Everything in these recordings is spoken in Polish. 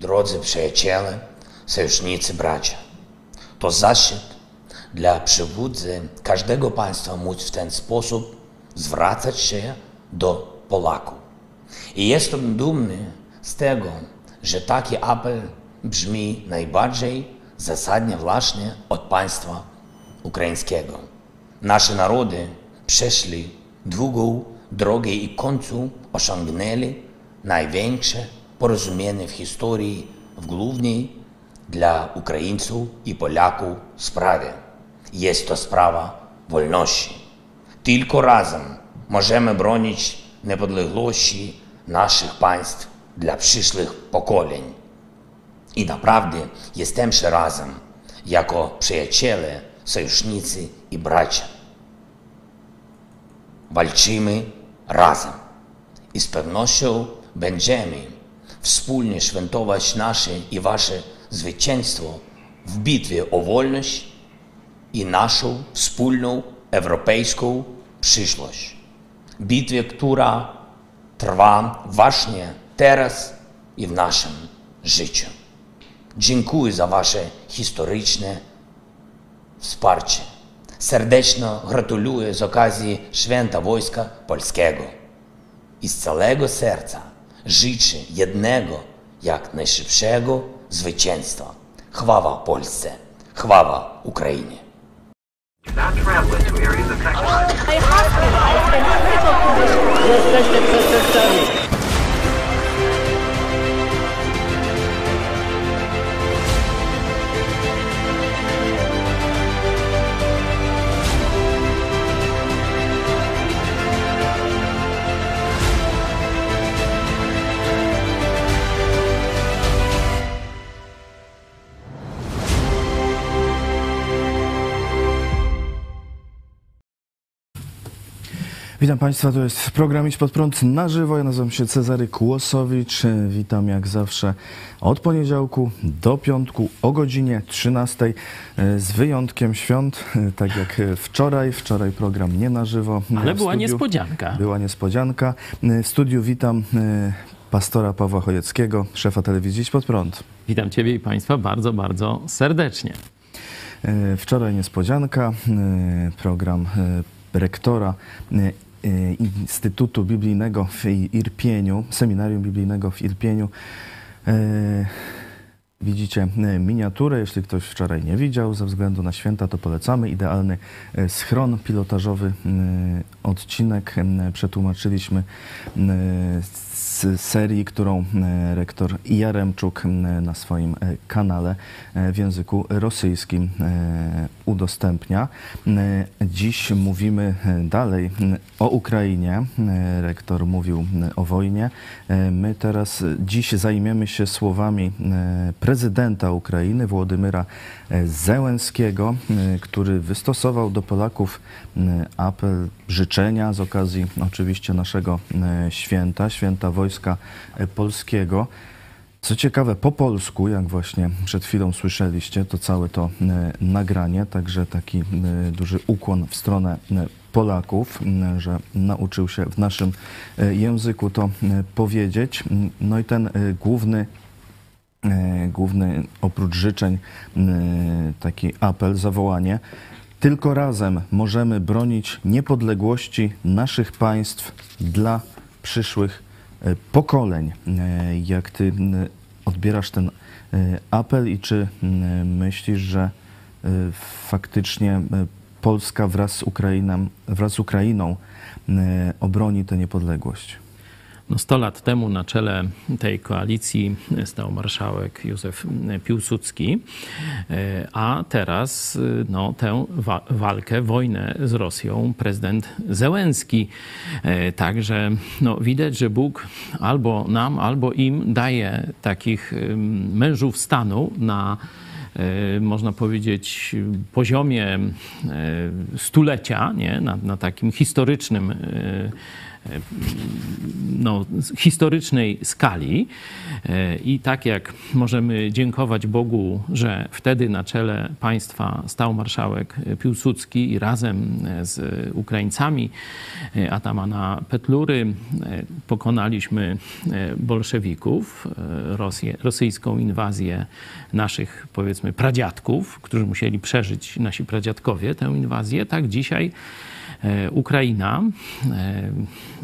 drodzy przyjaciele, sojusznicy, bracia. To zaszczyt dla przywódcy każdego państwa móc w ten sposób zwracać się do Polaków. I jestem dumny z tego, że taki apel brzmi najbardziej zasadnie właśnie od państwa ukraińskiego. Nasze narody przeszli długą drogę i w końcu osiągnęli największe porozumienie w historii w głównej dla Ukraińców i Polaków sprawie. Jest to sprawa wolności. Tylko razem możemy bronić niepodległości naszych państw dla przyszłych pokoleń. I naprawdę jesteśmy razem, jako przyjaciele, sojusznicy i bracia. Walczymy razem i z pewnością będziemy wspólnie świętować nasze i wasze zwycięstwo w bitwie o wolność i naszą wspólną europejską przyszłość. Bitwie, która trwa właśnie teraz i w naszym życiu. Dziękuję za wasze historyczne wsparcie. Serdecznie gratuluję z okazji Święta Wojska Polskiego i z całego serca życzę jednego, jak najszybszego zwycięstwa. Chwała Polsce, chwała Ukrainie. Traveling Witam Państwa, to jest program Idź Pod Prąd na żywo. Ja nazywam się Cezary Kłosowicz. Witam jak zawsze od poniedziałku do piątku o godzinie 13 z wyjątkiem świąt, tak jak wczoraj. Wczoraj program nie na żywo. Ale W była niespodzianka. Była niespodzianka. W studiu witam e, pastora Pawła Chojeckiego, szefa telewizji Idź Pod Prąd. Witam Ciebie i Państwa bardzo, bardzo serdecznie. E, Wczoraj niespodzianka, e, program e, rektora e, e, Instytutu Biblijnego w Irpieniu, Seminarium Biblijnego w Irpieniu. E, Widzicie e, miniaturę, jeśli ktoś wczoraj nie widział, ze względu na święta, to polecamy. Idealny schron pilotażowy, odcinek przetłumaczyliśmy e, serii, którą e, rektor Jaremczuk e, na swoim e, kanale w języku rosyjskim udostępnia. Dziś mówimy dalej o Ukrainie. Rektor mówił o wojnie. My teraz dziś zajmiemy się słowami prezydenta Ukrainy Włodymyra Zełenskiego, e, który wystosował do Polaków e, apel życzenia z okazji oczywiście naszego e, święta, święta Wojska Polskiego. Co ciekawe, po polsku, jak właśnie przed chwilą słyszeliście, to całe to nagranie, także taki duży ukłon w stronę Polaków, że nauczył się w naszym języku to powiedzieć. No i ten główny główny oprócz życzeń e, taki apel, zawołanie. Tylko razem możemy bronić niepodległości naszych państw dla przyszłych e, pokoleń. E, Jak ty odbierasz ten e, apel i czy myślisz, że e, faktycznie e, Polska wraz z, Ukrainą, wraz z Ukrainą e, obroni tę niepodległość? No 100 lat temu na czele tej koalicji stał marszałek Józef Piłsudski, e, a teraz e, no, tę wa- walkę, wojnę z Rosją prezydent Zełenski. E, Także no, widać, że Bóg albo nam, albo im daje takich mężów stanu na można powiedzieć, poziomie stulecia, nie? Na, na takim historycznym no, historycznej skali. I tak jak możemy dziękować Bogu, że wtedy na czele państwa stał marszałek Piłsudski i razem z Ukraińcami Atamana Petlury pokonaliśmy bolszewików, Rosję, rosyjską inwazję naszych, powiedzmy, pradziadków, którzy musieli przeżyć, nasi pradziadkowie, tę inwazję, tak dzisiaj E, Ukraina, e,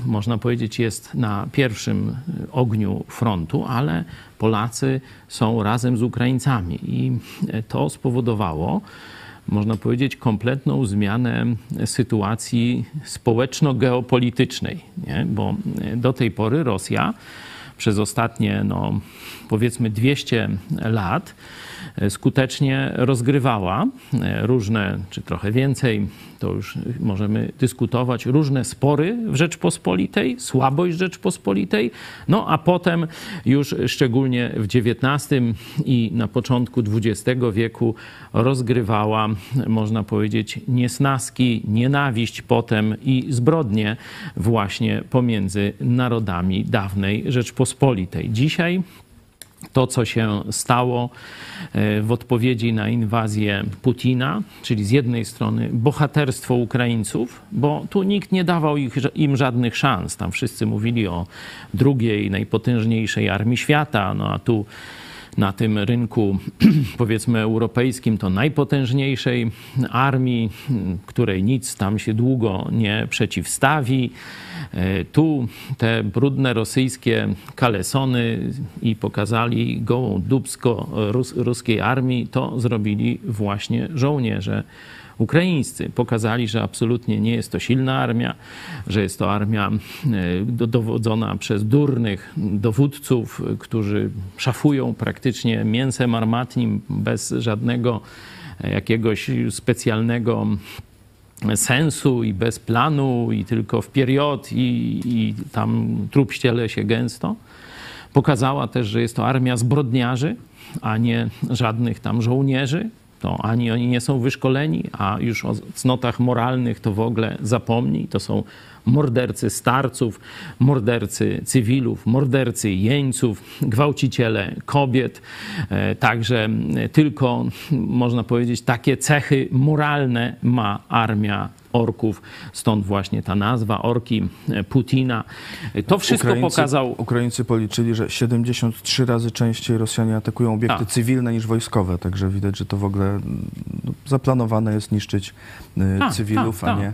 można powiedzieć, jest na pierwszym ogniu frontu, ale Polacy są razem z Ukraińcami i to spowodowało, można powiedzieć, kompletną zmianę sytuacji społeczno-geopolitycznej, nie? bo do tej pory Rosja przez ostatnie, no, powiedzmy, 200 lat skutecznie rozgrywała. Różne, czy trochę więcej, to już możemy dyskutować, różne spory w Rzeczpospolitej, słabość Rzeczpospolitej, no a potem już szczególnie w XIX i na początku XX wieku rozgrywała, można powiedzieć, niesnaski, nienawiść potem i zbrodnie właśnie pomiędzy narodami dawnej Rzeczpospolitej. Dzisiaj to, co się stało e, w odpowiedzi na inwazję Putina, czyli z jednej strony bohaterstwo Ukraińców, bo tu nikt nie dawał ich, im żadnych szans. Tam wszyscy mówili o drugiej, najpotężniejszej armii świata, no a tu na tym rynku, powiedzmy, europejskim, to najpotężniejszej armii, której nic tam się długo nie przeciwstawi. E, tu te brudne rosyjskie kalesony i pokazali gołą dubsko rus ruskiej armii, to zrobili właśnie żołnierze ukraińscy. Pokazali, że absolutnie nie jest to silna armia, że jest to armia e, dowodzona przez durnych dowódców, którzy szafują praktycznie mięsem armatnim bez żadnego e, jakiegoś specjalnego sensu i bez planu i tylko w period i, i tam trup ściele się gęsto. Pokazała też, że jest to armia zbrodniarzy, a nie żadnych tam żołnierzy. To ani oni nie są wyszkoleni, a już o cnotach moralnych to w ogóle zapomnij. To są mordercy starców, mordercy cywilów, mordercy jeńców, gwałciciele kobiet. E, także tylko, można powiedzieć, takie cechy moralne ma armia orków, stąd właśnie ta nazwa, orki Putina. To wszystko Ukraińcy, pokazał... Ukraińcy policzyli, że 73 razy częściej Rosjanie atakują obiekty A. cywilne niż wojskowe, także widać, że to w ogóle no, zaplanowane jest niszczyć A, cywilów, a, a nie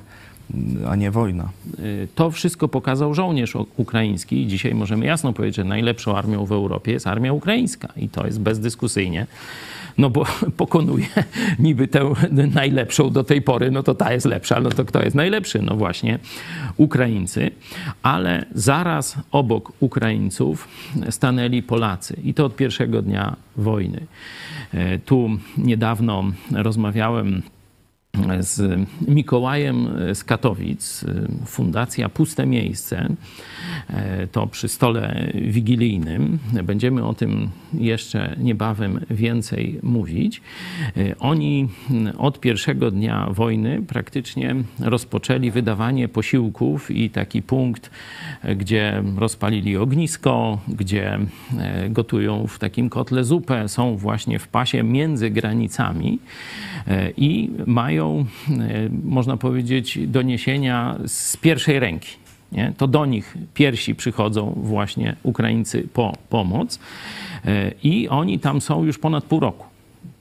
a nie wojna. Y, to wszystko pokazał żołnierz ukraiński i dzisiaj możemy jasno powiedzieć, że najlepszą armią w Europie jest armia ukraińska i to jest bezdyskusyjnie. No bo pokonuje niby tę najlepszą do tej pory, no to ta jest lepsza, no to kto jest najlepszy? No właśnie Ukraińcy. Ale zaraz obok Ukraińców stanęli Polacy i to od pierwszego dnia wojny. Y, tu niedawno rozmawiałem z Mikołajem z Katowic, Fundacja Puste Miejsce, e, to przy stole wigilijnym. Będziemy o tym jeszcze niebawem więcej mówić. E, oni od pierwszego dnia wojny praktycznie rozpoczęli wydawanie posiłków i taki punkt, gdzie rozpalili ognisko, gdzie gotują w takim kotle zupę, są właśnie w pasie między granicami i mają e, można powiedzieć, doniesienia z pierwszej ręki. Nie? To do nich pierwsi przychodzą właśnie Ukraińcy po pomoc e, i oni tam są już ponad pół roku.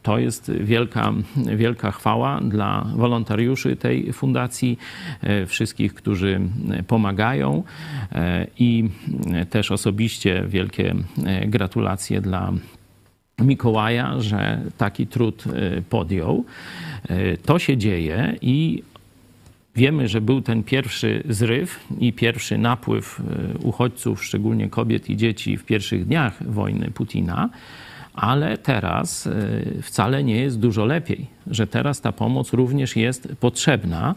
To jest wielka, wielka chwała dla wolontariuszy tej fundacji, e, wszystkich, którzy pomagają i też osobiście wielkie gratulacje dla Mikołaja, że taki trud podjął. E, to się dzieje i Wiemy, że był ten pierwszy zryw i pierwszy napływ e, uchodźców, szczególnie kobiet i dzieci w pierwszych dniach wojny Putina, ale teraz e, wcale nie jest dużo lepiej że teraz ta pomoc również jest potrzebna.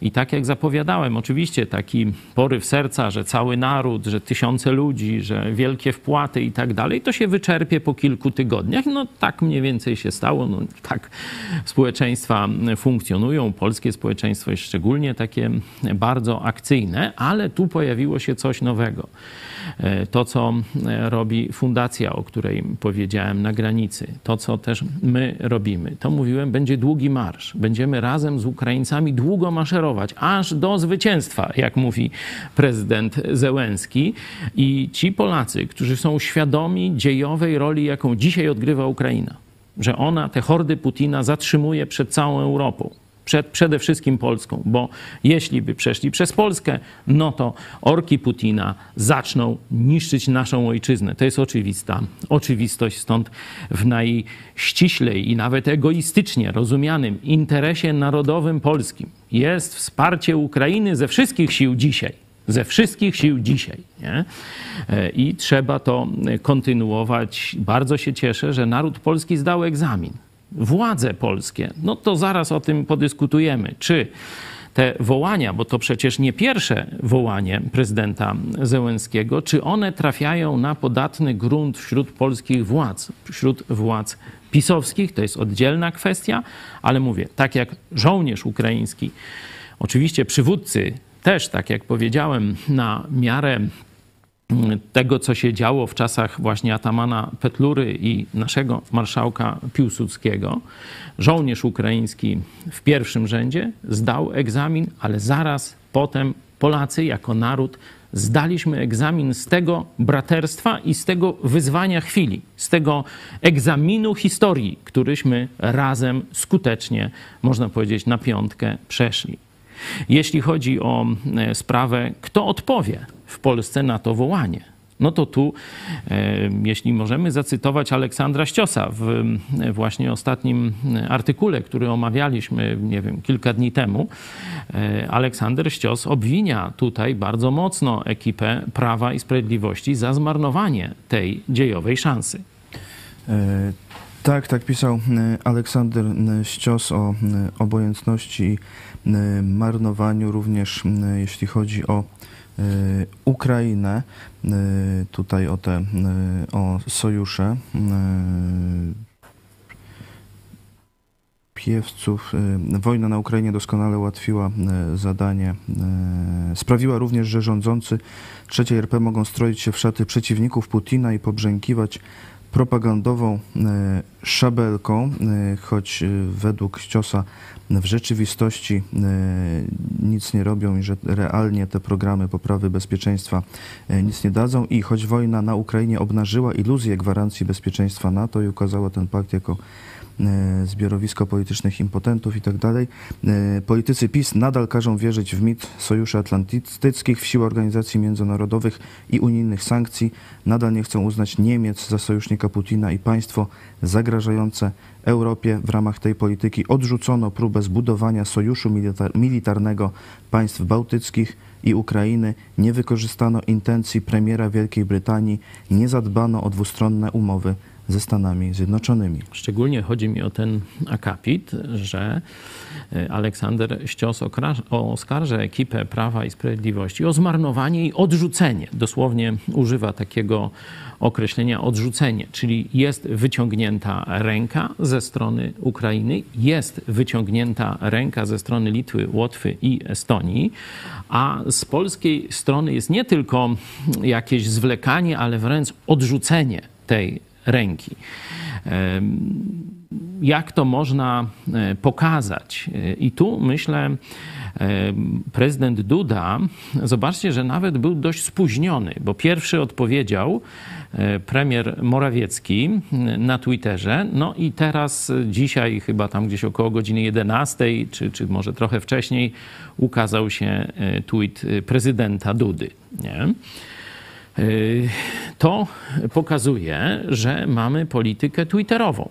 I tak jak zapowiadałem, oczywiście taki poryw serca, że cały naród, że tysiące ludzi, że wielkie wpłaty i tak dalej, to się wyczerpie po kilku tygodniach. No tak mniej więcej się stało. No, tak społeczeństwa funkcjonują. Polskie społeczeństwo jest szczególnie takie bardzo akcyjne, ale tu pojawiło się coś nowego. E, to, co e, robi fundacja, o której powiedziałem na granicy, to, co też my robimy, to mówiłem, będzie długi marsz. Będziemy razem z Ukraińcami długo maszerować, aż do zwycięstwa, jak mówi prezydent Zełenski. I ci Polacy, którzy są świadomi dziejowej roli, jaką dzisiaj odgrywa Ukraina, że ona te hordy Putina zatrzymuje przed całą Europą przed, przede wszystkim Polską, bo jeśli by przeszli przez Polskę, no to orki Putina zaczną niszczyć naszą ojczyznę. To jest oczywista oczywistość, stąd w najściślej i nawet egoistycznie rozumianym interesie narodowym polskim jest wsparcie Ukrainy ze wszystkich sił dzisiaj ze wszystkich sił dzisiaj. Nie? I trzeba to kontynuować. Bardzo się cieszę, że naród polski zdał egzamin władze polskie, no to zaraz o tym podyskutujemy. Czy te wołania, bo to przecież nie pierwsze wołanie prezydenta Zełenskiego, czy one trafiają na podatny grunt wśród polskich władz, wśród władz pisowskich, to jest oddzielna kwestia, ale mówię, tak jak żołnierz ukraiński, oczywiście przywódcy też, tak jak powiedziałem, na miarę tego, co się działo w czasach właśnie Atamana Petlury i naszego marszałka Piłsudskiego. Żołnierz ukraiński w pierwszym rzędzie zdał egzamin, ale zaraz potem Polacy jako naród zdaliśmy egzamin z tego braterstwa i z tego wyzwania chwili, z tego egzaminu historii, któryśmy razem skutecznie, można powiedzieć, na piątkę przeszli. Jeśli chodzi o e, sprawę, kto odpowie w Polsce na to wołanie, no to tu, e, jeśli możemy zacytować Aleksandra Ściosa w e, właśnie ostatnim artykule, który omawialiśmy, nie wiem, kilka dni temu, Aleksander Ścios obwinia tutaj bardzo mocno ekipę Prawa i Sprawiedliwości za zmarnowanie tej dziejowej szansy. Tak, tak pisał Aleksander Ścios o obojętności marnowaniu, również y, jeśli chodzi o y, Ukrainę, tutaj o te o sojusze piewców. Wojna na Ukrainie doskonale ułatwiła zadanie. Sprawiła również, że rządzący trzeciej RP mogą stroić się w szaty przeciwników Putina i pobrzękiwać propagandową szabelką, choć według Ściosa w rzeczywistości e, nic nie robią i że realnie te programy poprawy bezpieczeństwa e, nic nie dadzą. I choć wojna na Ukrainie obnażyła iluzję gwarancji bezpieczeństwa NATO i ukazała ten pakt jako zbiorowisko politycznych impotentów i tak dalej. Politycy PiS nadal każą wierzyć w mit sojuszy atlantyckich, w siłę organizacji międzynarodowych i unijnych sankcji. Nadal nie chcą uznać Niemiec za sojusznika Putina i państwo zagrażające Europie w ramach tej polityki odrzucono próbę zbudowania sojuszu militar militarnego państw bałtyckich i Ukrainy, nie wykorzystano intencji premiera Wielkiej Brytanii, nie zadbano o dwustronne umowy ze Stanami Zjednoczonymi. Szczególnie chodzi mi o ten akapit, że e, Aleksander Ścios oskarża ekipę Prawa i Sprawiedliwości o zmarnowanie i odrzucenie. Dosłownie używa takiego określenia odrzucenie, czyli jest wyciągnięta ręka ze strony Ukrainy, jest wyciągnięta ręka ze strony Litwy, Łotwy i Estonii, a z polskiej strony jest nie tylko jakieś zwlekanie, ale wręcz odrzucenie tej ręki. Jak to można e, pokazać? E, I tu myślę, prezydent Duda, zobaczcie, że nawet był dość spóźniony, bo pierwszy odpowiedział e, premier Morawiecki na Twitterze. No i teraz dzisiaj, chyba tam gdzieś około godziny 11, czy, czy może trochę wcześniej, ukazał się tweet prezydenta Dudy. Nie? To pokazuje, że mamy politykę twitterową,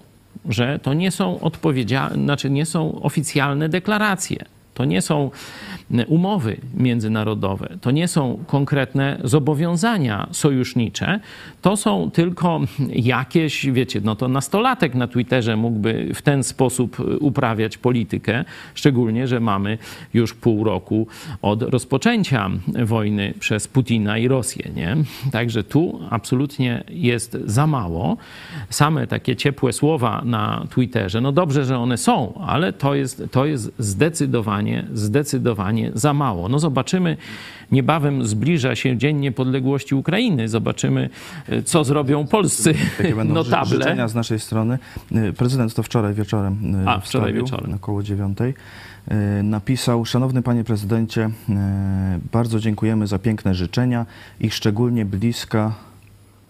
że to nie są odpowiedzialne, znaczy nie są oficjalne deklaracje. To nie są umowy międzynarodowe, to nie są konkretne zobowiązania sojusznicze, to są tylko jakieś, wiecie, no to nastolatek na Twitterze mógłby w ten sposób uprawiać politykę, szczególnie, że mamy już pół roku od rozpoczęcia wojny przez Putina i Rosję, nie? Także tu absolutnie jest za mało. Same takie ciepłe słowa na Twitterze, no dobrze, że one są, ale to jest, to jest zdecydowanie, zdecydowanie za mało. No zobaczymy, niebawem zbliża się Dzień Niepodległości Ukrainy. Zobaczymy, e, co zrobią polscy Jakie będą notable. życzenia z naszej strony. Y, Prezydent to wczoraj wieczorem y, A, wczoraj wieczorem. około dziewiątej. Napisał, szanowny panie prezydencie, bardzo dziękujemy za piękne życzenia. Ich szczególnie bliska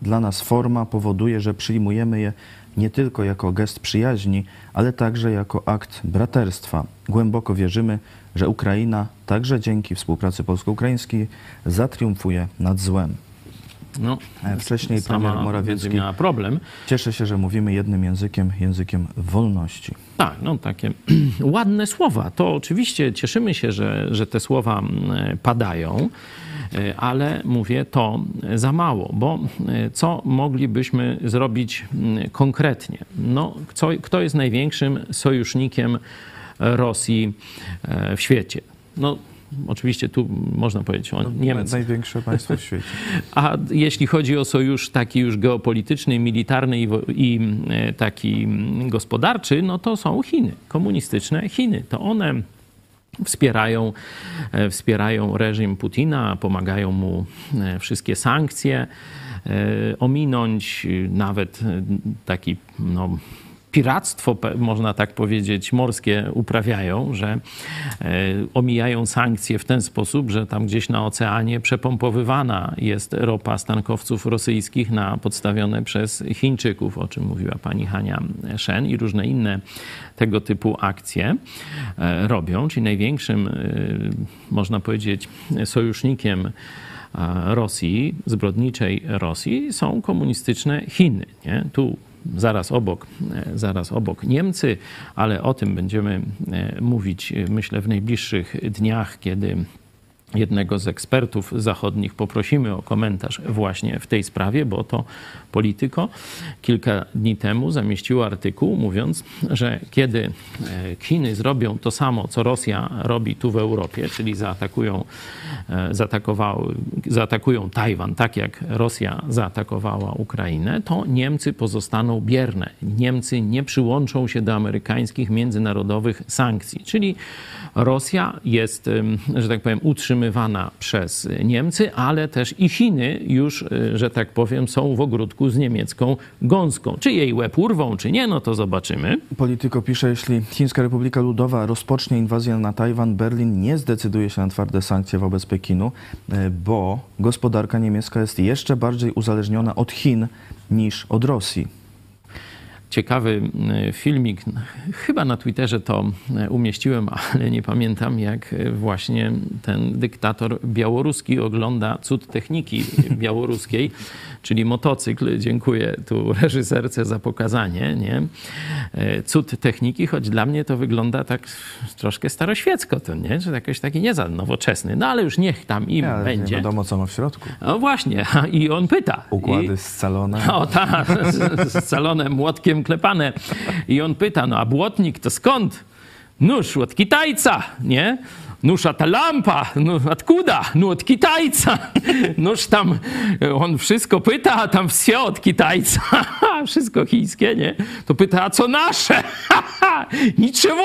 dla nas forma powoduje, że przyjmujemy je nie tylko jako gest przyjaźni, ale także jako akt braterstwa. Głęboko wierzymy, że Ukraina także dzięki współpracy polsko-ukraińskiej zatriumfuje nad złem. No, E, Wcześniej premier Morawiecki miała problem. Cieszę się, że mówimy jednym językiem, językiem wolności. Tak, no takie ładne słowa. To oczywiście cieszymy się, że, że te słowa mm, padają, e, ale mówię to za mało, bo e, co moglibyśmy zrobić mm, konkretnie? No, co, kto jest największym sojusznikiem Rosji e, w świecie? No, oczywiście tu można powiedzieć o Niemczech. Największe państwo w świecie. A jeśli chodzi o sojusz taki już geopolityczny, militarny i, i e, taki mm, gospodarczy, no to są Chiny, komunistyczne Chiny. To one wspierają, e, wspierają reżim Putina, pomagają mu e, wszystkie sankcje e, ominąć, nawet taki no, piractwo, można tak powiedzieć, morskie uprawiają, że e, omijają sankcje w ten sposób, że tam gdzieś na oceanie przepompowywana jest ropa z tankowców rosyjskich na podstawione przez Chińczyków, o czym mówiła pani Hania Shen i różne inne tego typu akcje e, robią, czyli największym, e, można powiedzieć, sojusznikiem Rosji, zbrodniczej Rosji, są komunistyczne Chiny. Nie? Tu zaraz obok, e, zaraz obok Niemcy, ale o tym będziemy e, mówić, e, myślę, w najbliższych dniach, kiedy jednego z ekspertów zachodnich poprosimy o komentarz właśnie w tej sprawie, bo to Polityko kilka dni temu zamieściło artykuł mówiąc, że kiedy e, Chiny zrobią to samo, co Rosja robi tu w Europie, czyli zaatakują, e, zaatakowały, zaatakują Tajwan, tak jak Rosja zaatakowała Ukrainę, to Niemcy pozostaną bierne. Niemcy nie przyłączą się do amerykańskich międzynarodowych sankcji, czyli Rosja jest, że tak powiem, utrzymywana przez Niemcy, ale też i Chiny już, e, że tak powiem, są w ogródku z niemiecką gąską. Czy jej łeb urwą, czy nie, no to zobaczymy. Polityko pisze, jeśli Chińska Republika Ludowa rozpocznie inwazję na Tajwan, Berlin nie zdecyduje się na twarde sankcje wobec Pekinu, e, bo gospodarka niemiecka jest jeszcze bardziej uzależniona od Chin niż od Rosji. Ciekawy e, filmik. Chyba na Twitterze to e, umieściłem, ale nie pamiętam, jak e, właśnie ten dyktator białoruski ogląda cud techniki białoruskiej, czyli motocykl. Dziękuję tu reżyserce za pokazanie. Nie? Cud techniki, choć dla mnie to wygląda tak troszkę staroświecko, to nie? Że jakoś taki nie za nowoczesny. No ale już niech tam im Nie, ale nie będzie. wiadomo, co ma w środku. No właśnie, i on pyta. Układy I, scalone. o tak, calonem młotkiem klepane. I on pyta, no a błotnik to skąd? Nóż od Kitajca, nie? Nóż a ta lampa, no odkuda? No od Kitajca. Nóż tam, on wszystko pyta, a tam wsie od Kitajca. Wszystko chińskie, nie? To pyta, a co nasze? Niczego,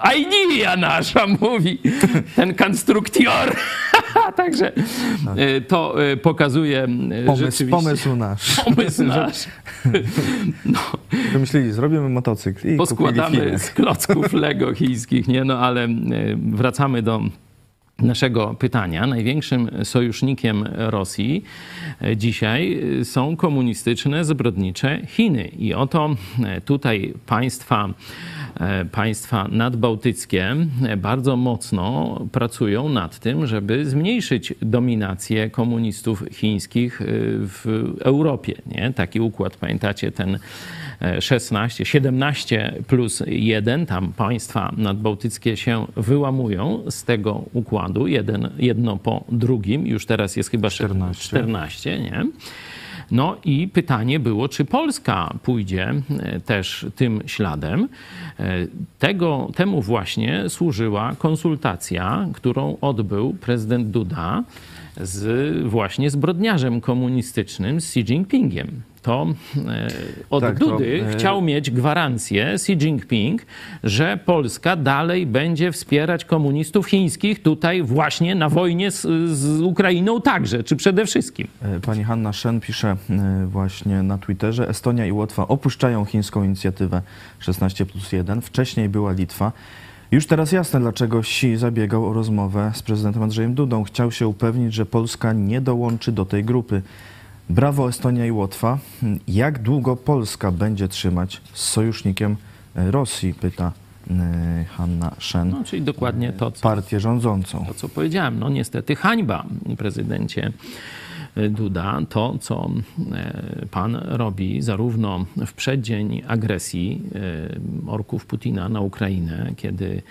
a i nie nasza, mówi ten konstruktor. Także e, to e, pokazuje e, Pomysł, pomysł nasz. Pomysł nasz. No, Wymyślili, zrobimy motocykl i poskładamy z klocków Lego chińskich, nie? No ale e, wracamy do naszego pytania. Największym sojusznikiem Rosji e, dzisiaj e, są komunistyczne, zbrodnicze Chiny. I oto e, tutaj państwa państwa nadbałtyckie bardzo mocno pracują nad tym, żeby zmniejszyć dominację komunistów chińskich w Europie. Nie? Taki układ, pamiętacie, ten 16, 17 plus 1, tam państwa nadbałtyckie się wyłamują z tego układu, jeden, jedno po drugim, już teraz jest chyba 14. 14 nie? No i pytanie było, czy Polska pójdzie e, też tym śladem. E, Tego, temu właśnie służyła konsultacja, którą odbył prezydent Duda z właśnie zbrodniarzem komunistycznym Xi Jinpingiem. To e, od Tak, to, Dudy e, chciał mieć gwarancję Xi Jinping, że Polska dalej będzie wspierać komunistów chińskich tutaj właśnie na wojnie z, z Ukrainą także, czy przede wszystkim. E, Pani Hanna Shen pisze właśnie na Twitterze, Estonia i Łotwa opuszczają chińską inicjatywę 16 plus 1. Wcześniej była Litwa. Już teraz jasne, dlaczego Xi zabiegał o rozmowę z prezydentem Andrzejem Dudą. Chciał się upewnić, że Polska nie dołączy do tej grupy. Brawo Estonia i Łotwa. Jak długo Polska będzie trzymać z sojusznikiem e, Rosji, pyta e, Hanna Shen, No, czyli dokładnie to, co, partię rządzącą. to, co powiedziałem. No niestety hańba, prezydencie Duda, to, co e, pan robi zarówno w przeddzień agresji e, orków Putina na Ukrainę, kiedy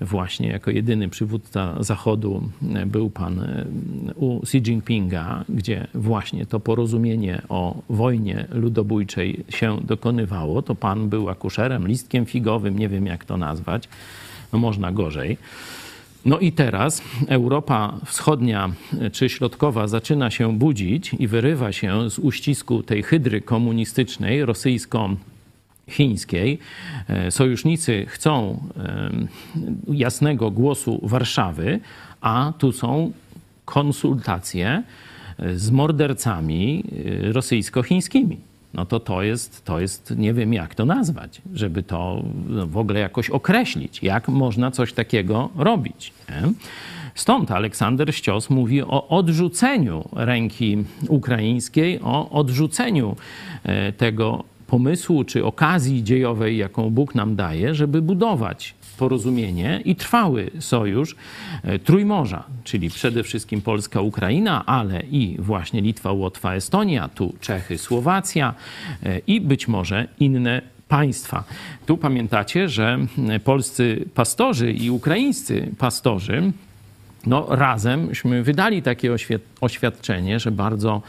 właśnie jako jedyny przywódca Zachodu był pan e, u Xi Jinpinga, gdzie właśnie to porozumienie o wojnie ludobójczej się dokonywało, to pan był akuszerem, listkiem figowym, nie wiem jak to nazwać, no można gorzej. No i teraz Europa Wschodnia e, czy Środkowa zaczyna się budzić i wyrywa się z uścisku tej hydry komunistycznej, rosyjsko-chińskiej. E, Sojusznicy chcą e, jasnego głosu Warszawy, a tu są konsultacje z mordercami rosyjsko-chińskimi. No to to jest, to jest, nie wiem jak to nazwać, żeby to no, w ogóle jakoś określić, jak można coś takiego robić. Nie? Stąd Aleksander Ścios mówi o odrzuceniu ręki ukraińskiej, o odrzuceniu e, tego pomysłu czy okazji dziejowej, jaką Bóg nam daje, żeby budować porozumienie i trwały sojusz e, Trójmorza, czyli przede wszystkim Polska, Ukraina, ale i właśnie Litwa, Łotwa, Estonia, tu Czechy, Słowacja e, i być może inne państwa. Tu pamiętacie, że polscy pastorzy i ukraińscy pastorzy no, razemśmy wydali takie oświadczenie, że bardzo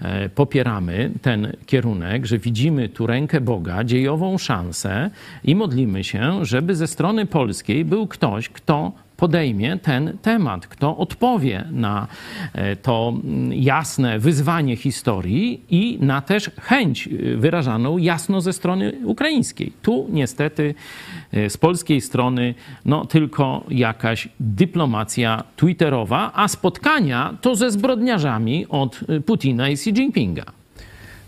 e, popieramy ten kierunek, że widzimy tu rękę Boga, dziejową szansę i modlimy się, żeby ze strony polskiej był ktoś, kto podejmie ten temat, kto odpowie na e, to mm, jasne wyzwanie historii i na też chęć y, wyrażaną jasno ze strony ukraińskiej. Tu niestety e, z polskiej strony no, tylko jakaś dyplomacja twitterowa, a spotkania to ze zbrodniarzami od y, Putina i Xi Jinpinga.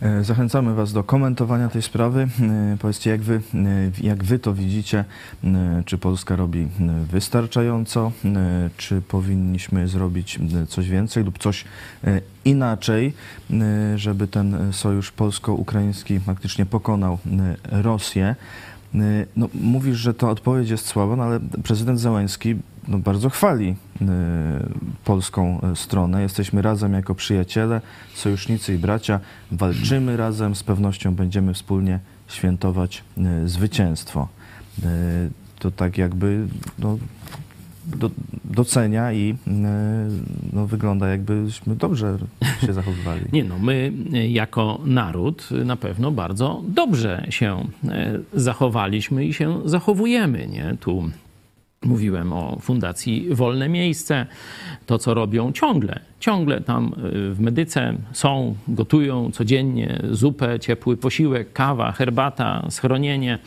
E, Zachęcamy Was do komentowania tej sprawy. E, Powiedzcie, jak Wy, e, jak wy to widzicie, czy Polska robi wystarczająco, czy powinniśmy zrobić coś więcej lub coś inaczej, żeby ten sojusz polsko-ukraiński faktycznie pokonał Rosję. E, No, mówisz, że ta odpowiedź jest słaba, no ale prezydent Załęski no, bardzo chwali e, polską e, stronę. Jesteśmy razem jako przyjaciele, sojusznicy i bracia. Walczymy razem, z pewnością będziemy wspólnie świętować e, zwycięstwo. E, To tak jakby no, do, docenia i e, no, wygląda jakbyśmy dobrze się zachowywali. Nie no, my y, jako naród na pewno bardzo dobrze się e, zachowaliśmy i się zachowujemy, nie? Tu mówiłem o Fundacji Wolne Miejsce, to co robią ciągle. Ciągle tam y, w medyce są, gotują codziennie zupę, ciepły posiłek, kawa, herbata, schronienie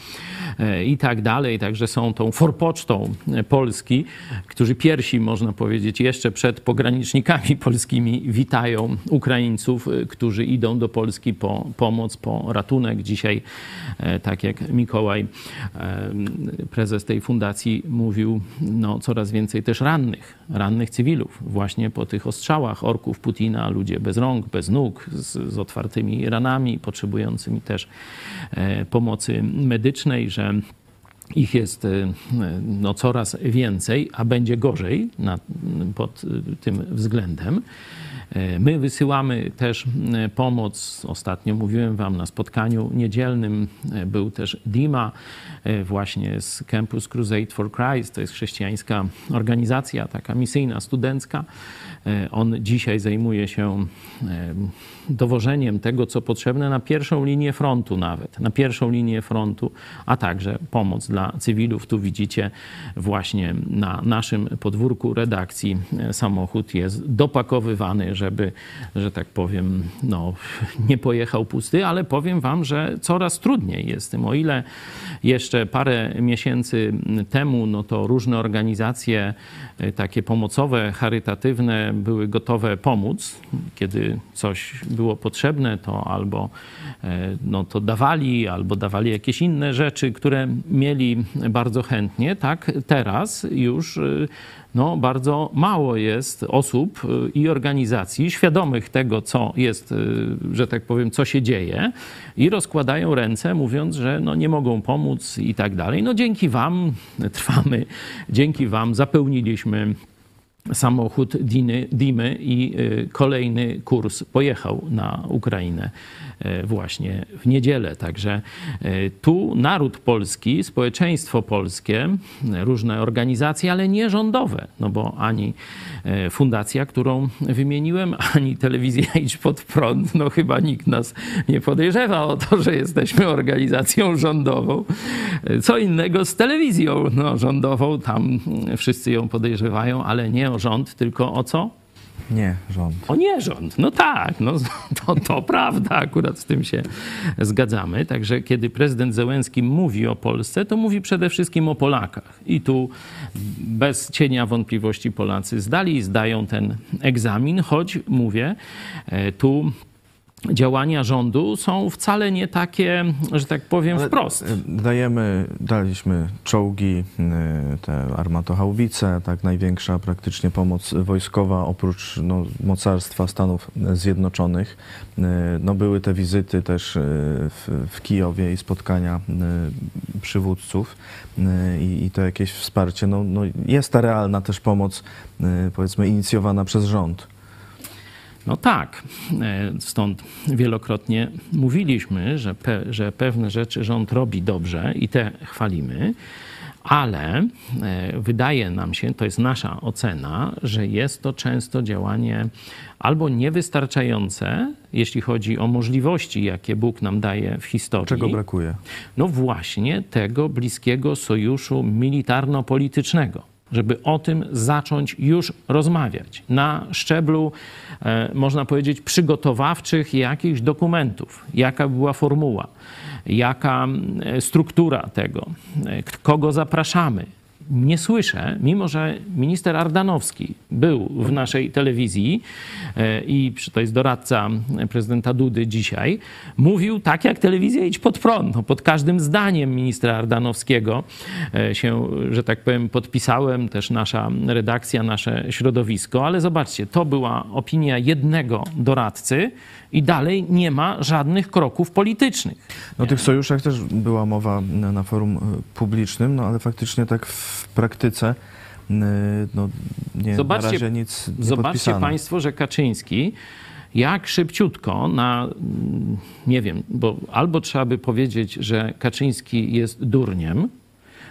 e, i tak dalej. Także są tą forpocztą e, Polski, którzy pierwsi, można powiedzieć, jeszcze przed pogranicznikami polskimi witają Ukraińców, którzy idą do Polski po pomoc, po ratunek. Dzisiaj, tak jak Mikołaj, prezes tej fundacji mówił, no, coraz więcej też rannych, rannych cywilów, właśnie po tych ostrzałach orków Putina, ludzie bez rąk, bez nóg, z, z otwartymi ranami, potrzebującymi też e, pomocy medycznej, że ich jest y, no, coraz więcej, a będzie gorzej pod y, tym względem. E, My wysyłamy też e, pomoc. Ostatnio mówiłem Wam na spotkaniu niedzielnym, e, był też Dima właśnie z Campus Crusade for Christ. To jest chrześcijańska organizacja, taka misyjna, studencka. On dzisiaj zajmuje się dowożeniem tego, co potrzebne na pierwszą linię frontu nawet, na pierwszą linię frontu, a także pomoc dla cywilów. Tu widzicie właśnie na naszym podwórku redakcji samochód jest dopakowywany, żeby, że tak powiem, no, nie pojechał pusty, ale powiem wam, że coraz trudniej jest z tym. O ile jeszcze parę miesięcy temu, no to różne organizacje e, takie pomocowe, charytatywne były gotowe pomóc, kiedy coś było potrzebne, to albo e, no, to dawali, albo dawali jakieś inne rzeczy, które mieli bardzo chętnie. Tak teraz już e, no, bardzo mało jest osób y, i organizacji świadomych tego, co jest, że tak powiem, co się dzieje i rozkładają ręce, mówiąc, że no, nie mogą pomóc i tak dalej. No dzięki Wam trwamy, dzięki Wam zapełniliśmy samochód Diny, Dimy i y, kolejny kurs pojechał na Ukrainę e, właśnie w niedzielę. Także e, tu naród polski, społeczeństwo polskie, różne organizacje, ale nie rządowe, no bo ani e, fundacja, którą wymieniłem, ani telewizja Idź Pod Prąd, no chyba nikt nas nie podejrzewa o to, że jesteśmy organizacją rządową. Co innego z telewizją no, rządową, tam wszyscy ją podejrzewają, ale nie o rząd, tylko o co? Nie, rząd. O nie rząd. No tak, no, to, to prawda, akurat z tym się zgadzamy. Także kiedy prezydent Zełenski mówi o Polsce, to mówi przede wszystkim o Polakach. I tu bez cienia wątpliwości Polacy zdali i zdają ten egzamin, choć mówię, e, tu działania rządu są wcale nie takie, że tak powiem, Ale, wprost. e, Dajemy, daliśmy czołgi, e, te armatochałwice, tak największa praktycznie pomoc wojskowa oprócz no, mocarstwa Stanów Zjednoczonych. E, No, były te wizyty też w, w Kijowie i spotkania przywódców i, i to jakieś wsparcie. No, no, jest ta realna też pomoc, powiedzmy, inicjowana przez rząd. No tak, e, stąd wielokrotnie mówiliśmy, że, pe, że pewne rzeczy rząd robi dobrze i te chwalimy, ale e, wydaje nam się, to jest nasza ocena, że jest to często działanie albo niewystarczające, jeśli chodzi o możliwości, jakie Bóg nam daje w historii. Czego brakuje? No właśnie tego bliskiego sojuszu militarno-politycznego, żeby o tym zacząć już rozmawiać na szczeblu, e, można powiedzieć, przygotowawczych jakichś dokumentów. Jaka była formuła, jaka e, struktura tego, e, kogo zapraszamy. Nie słyszę, mimo że minister Ardanowski był w naszej telewizji e, i to jest doradca prezydenta Dudy dzisiaj, mówił tak jak telewizja idź pod prąd. No, pod każdym zdaniem ministra Ardanowskiego e, się, że tak powiem, podpisałem, też nasza redakcja, nasze środowisko, ale zobaczcie, to była opinia jednego doradcy i dalej nie ma żadnych kroków politycznych. No o tych sojuszach też była mowa na, forum y, publicznym, no ale faktycznie tak w praktyce y, no, nie, Zobaczcie- nic nie Zobaczcie. Państwo, że Kaczyński jak szybciutko na, mm, nie wiem, bo albo trzeba by powiedzieć, że Kaczyński jest durniem,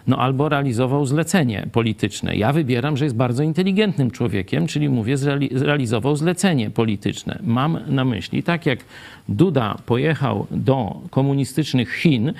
no albo realizował zlecenie polityczne. Ja wybieram, że jest bardzo inteligentnym człowiekiem, czyli mówię, zreali- zrealizował zlecenie polityczne. Mam na myśli, tak jak Duda pojechał do komunistycznych Chin,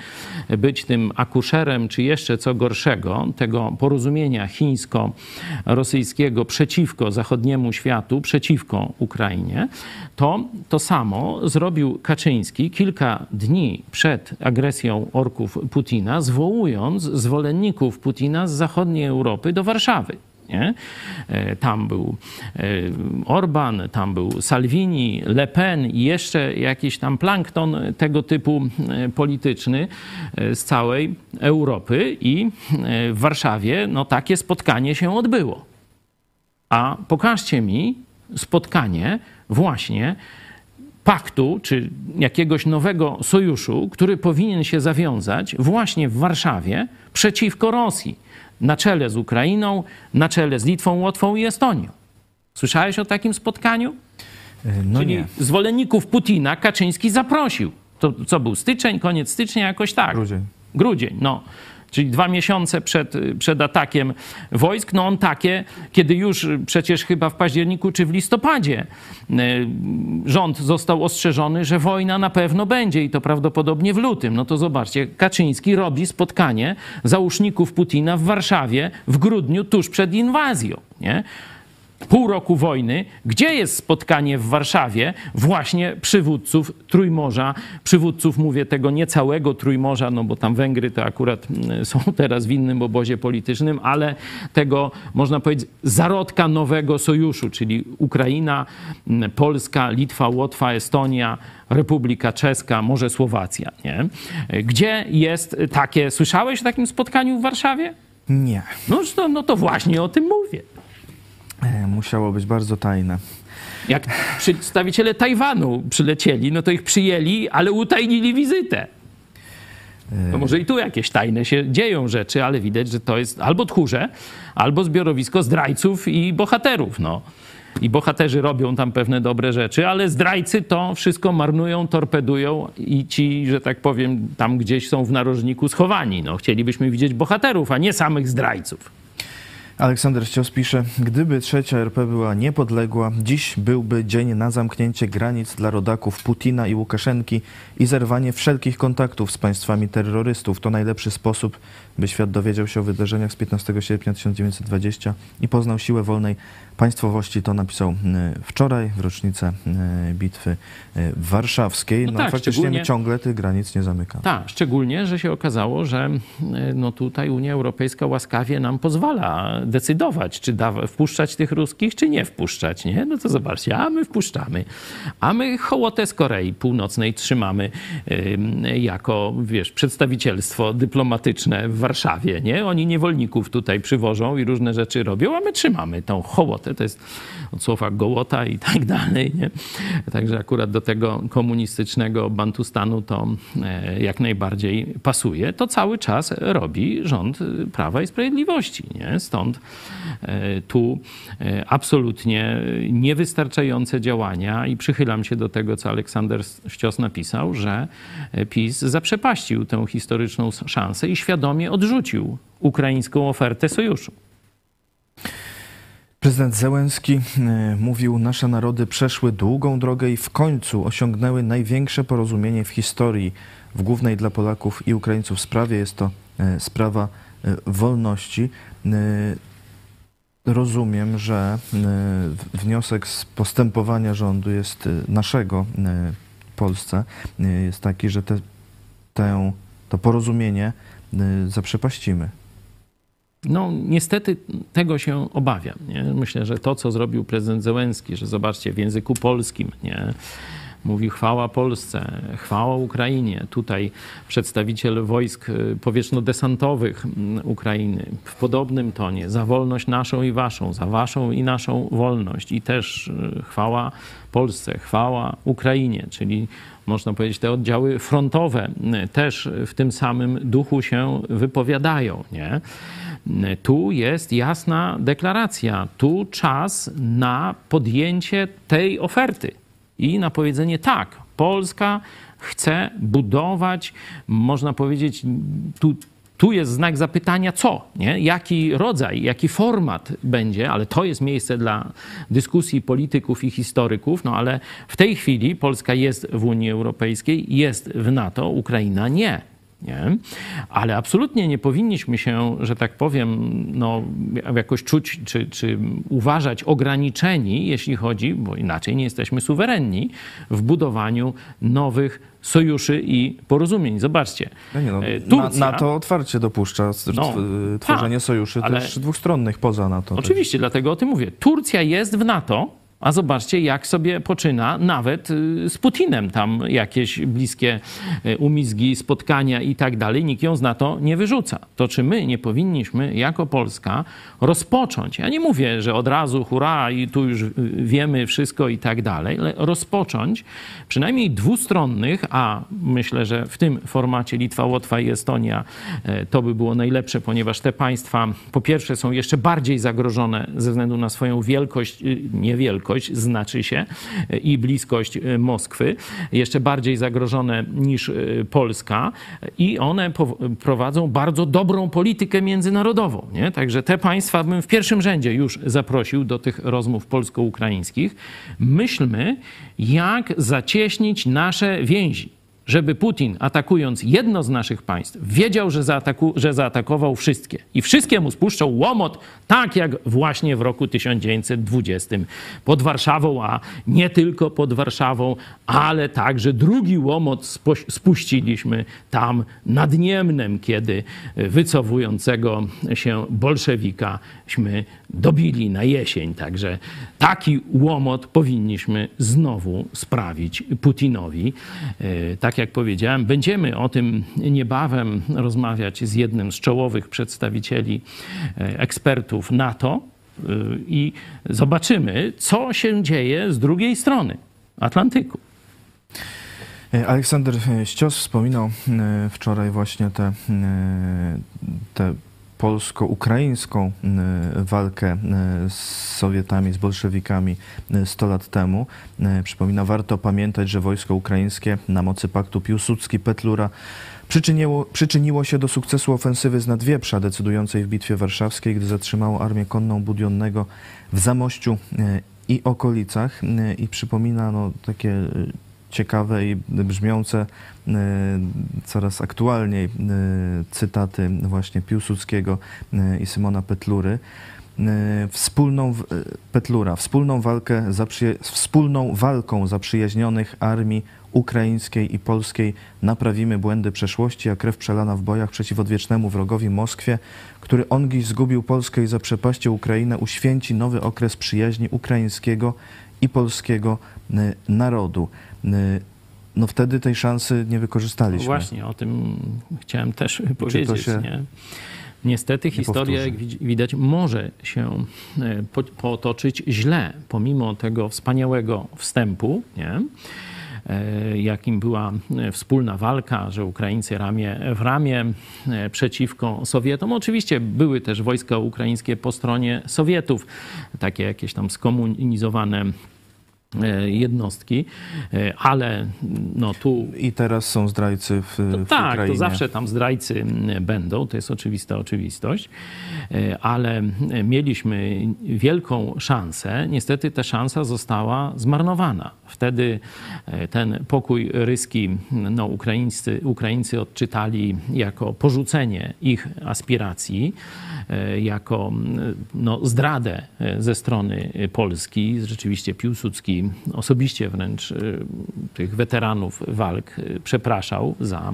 być tym akuszerem, czy jeszcze co gorszego, tego porozumienia chińsko-rosyjskiego przeciwko zachodniemu światu, przeciwko Ukrainie, to to samo zrobił Kaczyński kilka dni przed agresją orków Putina, zwołując zwolenników Putina z zachodniej Europy do Warszawy. Nie? E, Tam był e, Orban, tam był Salvini, Le Pen i jeszcze jakiś tam plankton tego typu e, polityczny z całej Europy i w Warszawie no, takie spotkanie się odbyło. A pokażcie mi spotkanie właśnie paktu czy jakiegoś nowego sojuszu, który powinien się zawiązać właśnie w Warszawie przeciwko Rosji, na czele z Ukrainą, na czele z Litwą, Łotwą i Estonią. Słyszałeś o takim spotkaniu? E, No Czyli nie. zwolenników Putina Kaczyński zaprosił. To co był styczeń, koniec stycznia, jakoś tak. Grudzień. Grudzień, no. Czyli dwa miesiące przed, przed atakiem wojsk, no on takie, kiedy już przecież chyba w październiku czy w listopadzie y, rząd został ostrzeżony, że wojna na pewno będzie i to prawdopodobnie w lutym. No to zobaczcie, Kaczyński robi spotkanie załóżników Putina w Warszawie w grudniu, tuż przed inwazją, nie? Pół roku wojny, gdzie jest spotkanie w Warszawie właśnie przywódców Trójmorza, przywódców, mówię, tego niecałego Trójmorza, no bo tam Węgry to akurat mm, są teraz w innym obozie politycznym, ale tego, można powiedzieć, zarodka nowego sojuszu, czyli Ukraina, mm, Polska, Litwa, Łotwa, Estonia, Republika Czeska, może Słowacja, nie? Gdzie jest takie, słyszałeś o takim spotkaniu w Warszawie? Nie. No, to, no to właśnie o tym mówię. E, Musiało być bardzo tajne. Jak przedstawiciele Tajwanu przylecieli, no to ich przyjęli, ale utajnili wizytę. No może i tu jakieś tajne się dzieją rzeczy, ale widać, że to jest albo tchórze, albo zbiorowisko zdrajców i bohaterów. No. I bohaterzy robią tam pewne dobre rzeczy, ale zdrajcy to wszystko marnują, torpedują i ci, że tak powiem, tam gdzieś są w narożniku schowani. No, chcielibyśmy widzieć bohaterów, a nie samych zdrajców. Aleksander Ścios pisze, gdyby trzecia RP była niepodległa, dziś byłby dzień na zamknięcie granic dla rodaków Putina i Łukaszenki i zerwanie wszelkich kontaktów z państwami terrorystów. To najlepszy sposób, by świat dowiedział się o wydarzeniach z 15 sierpnia 1920 i poznał siłę wolnej państwowości. To napisał e, wczoraj w rocznicę e, bitwy e, warszawskiej. No No, tak, faktycznie szczególnie- my ciągle tych granic nie zamykamy. Tak, szczególnie, że się okazało, że no tutaj Unia Europejska łaskawie nam pozwala decydować, czy da, wpuszczać tych ruskich, czy nie wpuszczać, nie? No to zobaczcie, a my wpuszczamy. A my hołotę z Korei Północnej trzymamy ym, jako, wiesz, przedstawicielstwo dyplomatyczne w Warszawie, nie? Oni niewolników tutaj przywożą i różne rzeczy robią, a my trzymamy tą hołotę. To jest od słowa gołota i tak dalej, nie? Także akurat do tego komunistycznego Bantustanu to e, jak najbardziej pasuje. To cały czas robi rząd e, Prawa i Sprawiedliwości, nie? Stąd e, tu absolutnie niewystarczające działania i przychylam się do tego, co Aleksander Ścios napisał, że PiS zaprzepaścił tę historyczną szansę i świadomie odrzucił ukraińską ofertę sojuszu. Prezydent Zełenski e, mówił, nasze narody przeszły długą drogę i w końcu osiągnęły największe porozumienie w historii w głównej dla Polaków i Ukraińców sprawie. Jest to e, sprawa e, wolności. Rozumiem, że wniosek z postępowania rządu jest naszego w Polsce jest taki, że te, tę, to porozumienie zaprzepaścimy. No, niestety tego się obawiam. Nie? Myślę, że to, co zrobił prezydent Zełenski, że zobaczcie, w języku polskim nie? Mówi chwała Polsce, chwała Ukrainie. Tutaj przedstawiciel wojsk y, powietrzno-desantowych mm, Ukrainy w podobnym tonie, za wolność naszą i waszą, za waszą i naszą wolność. I też y, chwała Polsce, chwała Ukrainie, czyli można powiedzieć, te oddziały frontowe y, też w tym samym duchu się wypowiadają. Nie? Tu jest jasna deklaracja, tu czas na podjęcie tej oferty i na powiedzenie tak, Polska chce budować, można powiedzieć, tu, tu jest znak zapytania, co, nie? jaki rodzaj, jaki format będzie, ale to jest miejsce dla dyskusji polityków i historyków, no ale w tej chwili Polska jest w Unii Europejskiej, jest w NATO, Ukraina nie. Nie? Ale absolutnie nie powinniśmy się, że tak powiem, no, jakoś czuć czy, czy uważać ograniczeni, jeśli chodzi, bo inaczej nie jesteśmy suwerenni, w budowaniu nowych sojuszy i porozumień. Zobaczcie, No nie, no, e, Turcja, NATO otwarcie dopuszcza No, tworzenie tak, sojuszy też dwustronnych poza NATO. Oczywiście, dlatego o tym mówię. Turcja jest w NATO A zobaczcie, jak sobie poczyna nawet y, z Putinem tam jakieś bliskie y, umizgi, spotkania i tak dalej. Nikt ją na to nie wyrzuca. To czy my nie powinniśmy jako Polska rozpocząć, ja nie mówię, że od razu hurra i tu już y, wiemy wszystko i tak dalej, ale rozpocząć przynajmniej dwustronnych, a myślę, że w tym formacie Litwa, Łotwa i Estonia to by było najlepsze, ponieważ te państwa po pierwsze są jeszcze bardziej zagrożone ze względu na swoją wielkość, niewielkość, znaczy się, i bliskość e, Moskwy, jeszcze bardziej zagrożone niż e, Polska i one prowadzą bardzo dobrą politykę międzynarodową. Nie? Także te państwa bym w pierwszym rzędzie już zaprosił do tych rozmów polsko-ukraińskich. Myślmy, jak zacieśnić nasze więzi żeby Putin, atakując jedno z naszych państw, wiedział, że, zaataku, że zaatakował wszystkie. I wszystkie mu spuszczał łomot, tak jak właśnie w roku 1920 pod Warszawą, a nie tylko pod Warszawą, ale także drugi łomot spuściliśmy tam nad Niemnem, kiedy wycofującego się bolszewikaśmy dobili na jesień. Także taki łomot powinniśmy znowu sprawić Putinowi. E, tak jak powiedziałem, będziemy o tym niebawem rozmawiać z jednym z czołowych przedstawicieli e, ekspertów NATO e, i zobaczymy, co się dzieje z drugiej strony Atlantyku. Aleksander Ścios wspominał wczoraj właśnie te, te polsko-ukraińską y, walkę y, z Sowietami, z bolszewikami 100 y, lat temu. Przypomina, warto pamiętać, że wojsko ukraińskie na mocy paktu Piłsudski-Petlura przyczyniło, przyczyniło się do sukcesu ofensywy z Nadwieprza, decydującej w Bitwie Warszawskiej, gdy zatrzymało armię konną Budionnego w Zamościu i okolicach. I przypomina no, takie ciekawe i brzmiące e, coraz aktualniej e, cytaty właśnie Piłsudskiego e, i Simona Petlury. Wspólną, Petlura, wspólną, walkę wspólną walką zaprzyjaźnionych armii ukraińskiej i polskiej naprawimy błędy przeszłości, a krew przelana w bojach przeciw odwiecznemu wrogowi Moskwie, który ongiś zgubił Polskę i zaprzepaścił Ukrainę, uświęci nowy okres przyjaźni ukraińskiego i polskiego narodu. Y, no wtedy tej szansy nie wykorzystaliśmy. No właśnie, o tym chciałem też powiedzieć. Się... Nie? Niestety historia, jak widać, może się y, potoczyć źle, pomimo tego wspaniałego wstępu, nie? Y, jakim była wspólna walka, że Ukraińcy ramię w ramię przeciwko Sowietom. Oczywiście były też wojska ukraińskie po stronie Sowietów, takie jakieś tam skomunizowane jednostki, e, ale no tu... I teraz są zdrajcy w, w Tak, Ukrainie. to zawsze tam zdrajcy będą, to jest oczywista oczywistość, e, ale mieliśmy wielką szansę. Niestety ta szansa została zmarnowana. Wtedy ten pokój ryski no, Ukraińcy, Ukraińcy odczytali jako porzucenie ich aspiracji, jako no, zdradę ze strony Polski. Rzeczywiście Piłsudski osobiście wręcz y, tych weteranów walk przepraszał za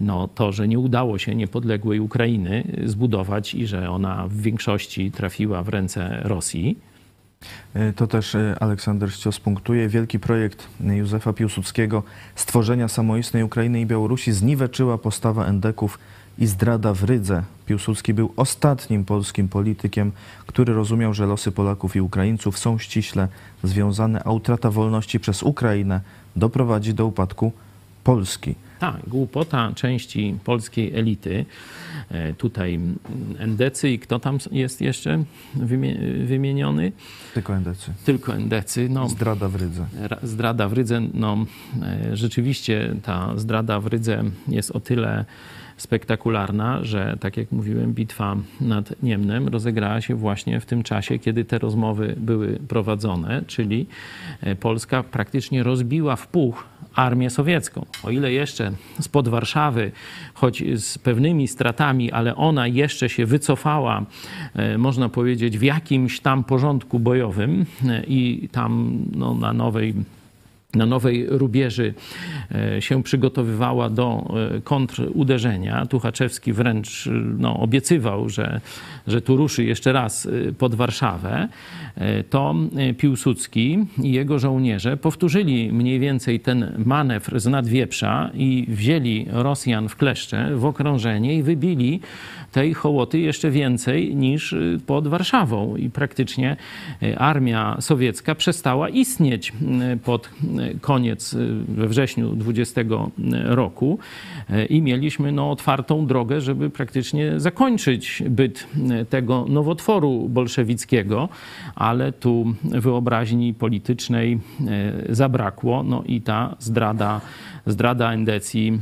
no, to, że nie udało się niepodległej Ukrainy zbudować i że ona w większości trafiła w ręce Rosji. E, to też e, Aleksander Ścios punktuje. Wielki projekt Józefa Piłsudskiego stworzenia samoistnej Ukrainy i Białorusi zniweczyła postawa endeków i zdrada w Rydze. Piłsudski był ostatnim polskim politykiem, który rozumiał, że losy Polaków i Ukraińców są ściśle związane, a utrata wolności przez Ukrainę doprowadzi do upadku Polski. Tak, głupota części polskiej elity. E, tutaj endecy i kto tam jest jeszcze wymieniony? Tylko endecy. Tylko endecy. No, zdrada w Rydze. Zdrada w Rydze. No, e, rzeczywiście ta zdrada w Rydze jest o tyle spektakularna, że tak jak mówiłem, bitwa nad Niemnem rozegrała się właśnie w tym czasie, kiedy te rozmowy były prowadzone, czyli e, Polska praktycznie rozbiła w puch armię sowiecką. O ile jeszcze spod Warszawy, choć z pewnymi stratami, ale ona jeszcze się wycofała, e, można powiedzieć, w jakimś tam porządku bojowym e, i tam no, na nowej na Nowej Rubieży e, się przygotowywała do e, kontruderzenia. Tuchaczewski wręcz no, obiecywał, że, że tu ruszy jeszcze raz e, pod Warszawę. To Piłsudski i jego żołnierze powtórzyli mniej więcej ten manewr z Nadwieprza i wzięli Rosjan w kleszcze, w okrążenie i wybili tej hołoty jeszcze więcej niż pod Warszawą. I praktycznie armia sowiecka przestała istnieć pod koniec y, we wrześniu 20 roku y, i mieliśmy no, otwartą drogę, żeby praktycznie zakończyć byt y, tego nowotworu bolszewickiego, ale tu wyobraźni politycznej zabrakło, no i ta zdrada zdrada Endecji.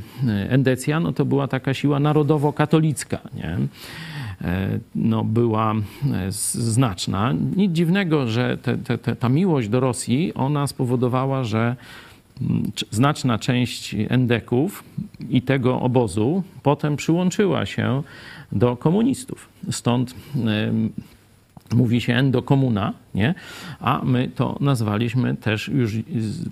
Endecja no to była taka siła narodowo-katolicka, nie? No, była znaczna. Nic dziwnego, że te, te, te, ta miłość do Rosji, ona spowodowała, że mm, znaczna część endeków i tego obozu potem przyłączyła się do komunistów. Stąd mówi się endokomuna, nie? a my to nazwaliśmy też już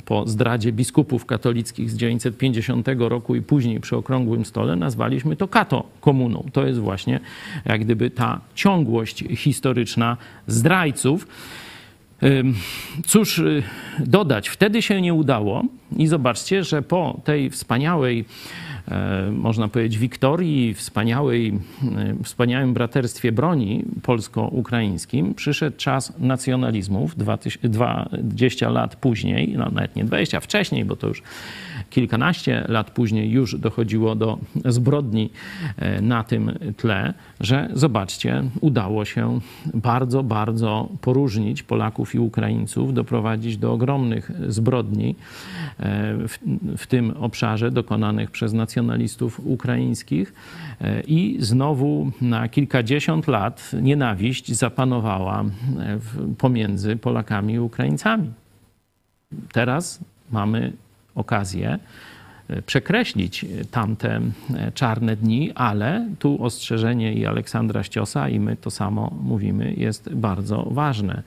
po zdradzie biskupów katolickich z 950 roku i później przy okrągłym stole nazwaliśmy to kato komuną. To jest właśnie jak gdyby ta ciągłość historyczna zdrajców. Cóż y, dodać, wtedy się nie udało i zobaczcie, że po tej wspaniałej można powiedzieć, wiktorii, wspaniałej, e, wspaniałym braterstwie broni polsko-ukraińskim, przyszedł czas nacjonalizmów 20 lat później, no nawet nie 20, wcześniej, bo to już kilkanaście lat później już dochodziło do zbrodni e, na tym tle, że zobaczcie, udało się bardzo, bardzo poróżnić Polaków i Ukraińców, doprowadzić do ogromnych zbrodni w, w tym obszarze dokonanych przez nacjonalistów ukraińskich e, i znowu na kilkadziesiąt lat nienawiść zapanowała e, pomiędzy Polakami i Ukraińcami. Teraz mamy okazję e, przekreślić tamte czarne dni, ale tu ostrzeżenie i Aleksandra Ściosa, i my to samo mówimy, jest bardzo ważne.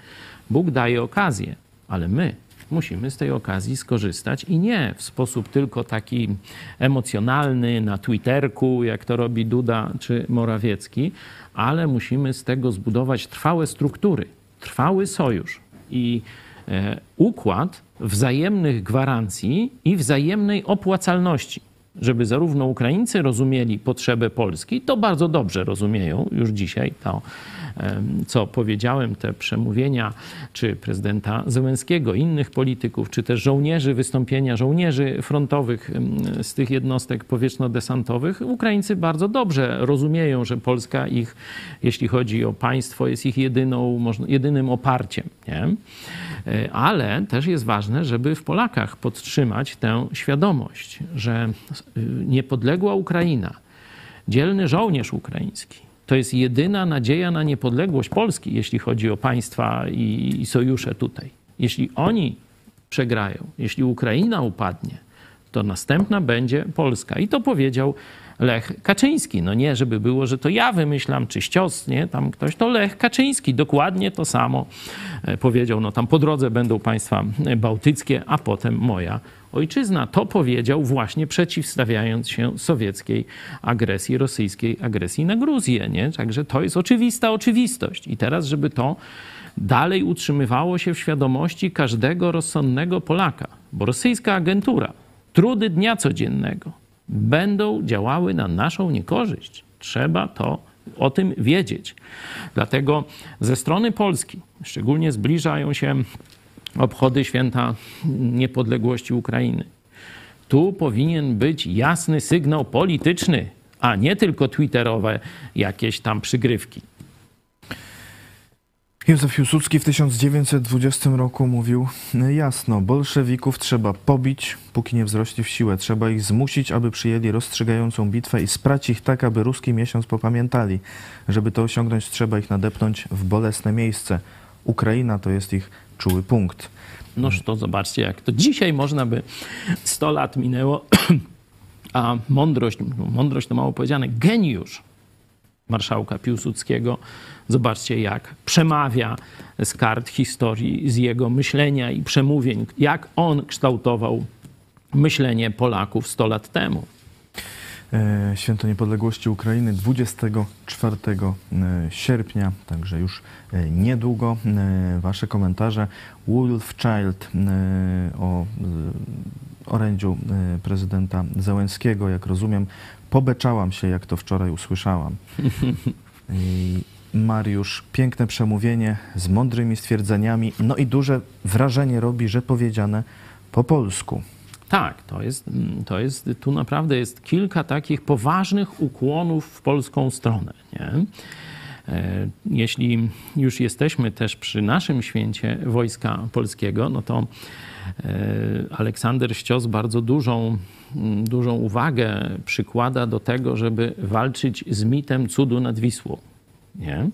Bóg daje okazję, ale my musimy z tej okazji skorzystać i nie w sposób tylko taki emocjonalny na Twitterku, jak to robi Duda czy Morawiecki, ale musimy z tego zbudować trwałe struktury, trwały sojusz i e, układ wzajemnych gwarancji i wzajemnej opłacalności żeby zarówno Ukraińcy rozumieli potrzebę Polski, to bardzo dobrze rozumieją już dzisiaj to, co powiedziałem, te przemówienia czy prezydenta Zełenskiego, innych polityków, czy też żołnierzy, wystąpienia żołnierzy frontowych z tych jednostek powietrzno-desantowych. Ukraińcy bardzo dobrze rozumieją, że Polska ich, jeśli chodzi o państwo, jest ich jedyną, jedynym oparciem. Nie? E, ale też jest ważne, żeby w Polakach podtrzymać tę świadomość, że y, niepodległa Ukraina, dzielny żołnierz ukraiński, to jest jedyna nadzieja na niepodległość Polski, jeśli chodzi o państwa i, i sojusze tutaj. Jeśli oni przegrają, jeśli Ukraina upadnie, to następna będzie Polska. I to powiedział Lech Kaczyński. No nie, żeby było, że to ja wymyślam, czy ścios, nie, tam ktoś, to Lech Kaczyński. Dokładnie to samo e, powiedział. No tam po drodze będą państwa bałtyckie, a potem moja ojczyzna. To powiedział właśnie przeciwstawiając się sowieckiej agresji, rosyjskiej agresji na Gruzję. Nie? Także to jest oczywista oczywistość. I teraz, żeby to dalej utrzymywało się w świadomości każdego rozsądnego Polaka, bo rosyjska agentura, trudy dnia codziennego będą działały na naszą niekorzyść. Trzeba to o tym wiedzieć. Dlatego ze strony Polski, szczególnie zbliżają się obchody święta niepodległości Ukrainy. Tu powinien być jasny sygnał polityczny, a nie tylko twitterowe jakieś tam przygrywki. Józef Piłsudski w 1920 roku mówił jasno, bolszewików trzeba pobić, póki nie wzrośli w siłę. Trzeba ich zmusić, aby przyjęli rozstrzygającą bitwę i sprać ich tak, aby ruski miesiąc popamiętali. Żeby to osiągnąć, trzeba ich nadepnąć w bolesne miejsce. Ukraina to jest ich czuły punkt. Noż to zobaczcie, jak to dzisiaj można by 100 lat minęło, a mądrość, mądrość to mało powiedziane, geniusz marszałka Piłsudskiego. Zobaczcie, jak przemawia z kart historii, z jego myślenia i przemówień, jak on kształtował myślenie Polaków 100 lat temu. E, Święto Niepodległości Ukrainy 24 e, sierpnia, także już e, niedługo. Wasze komentarze. Wolf Child o orędziu prezydenta Zełenskiego, jak rozumiem. Pobeczałam się, jak to wczoraj usłyszałam. I Mariusz, piękne przemówienie z mądrymi stwierdzeniami, no i duże wrażenie robi, że powiedziane po polsku. Tak, to jest, to jest, tu naprawdę jest kilka takich poważnych ukłonów w polską stronę. Nie? E, Jeśli już jesteśmy też przy naszym święcie Wojska Polskiego, no to Aleksander Ścios bardzo dużą, mm, dużą uwagę przykłada do tego, żeby walczyć z mitem cudu nad Wisłą. Nie?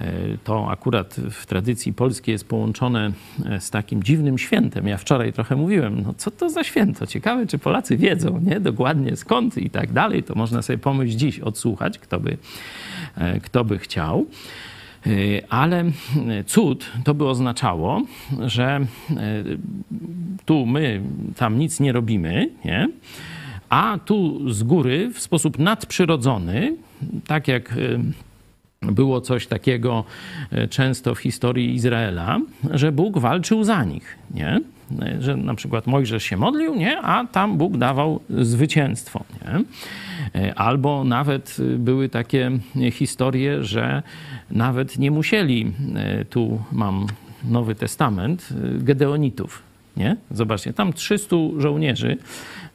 E, To akurat w tradycji polskiej jest połączone e, z takim dziwnym świętem. Ja wczoraj trochę mówiłem, no co to za święto? Ciekawe, czy Polacy wiedzą, nie? Dokładnie skąd i tak dalej. To można sobie pomyśl dziś odsłuchać, kto by, e, kto by chciał. E, Ale cud to by oznaczało, że e, tu my tam nic nie robimy, nie? a tu z góry w sposób nadprzyrodzony, tak jak było coś takiego często w historii Izraela, że Bóg walczył za nich, nie? E, Że na przykład Mojżesz się modlił, nie? A tam Bóg dawał zwycięstwo, nie? E, Albo nawet e, były takie historie, że nawet nie musieli, e, tu mam Nowy Testament, e, Gedeonitów, nie? Zobaczcie, tam 300 żołnierzy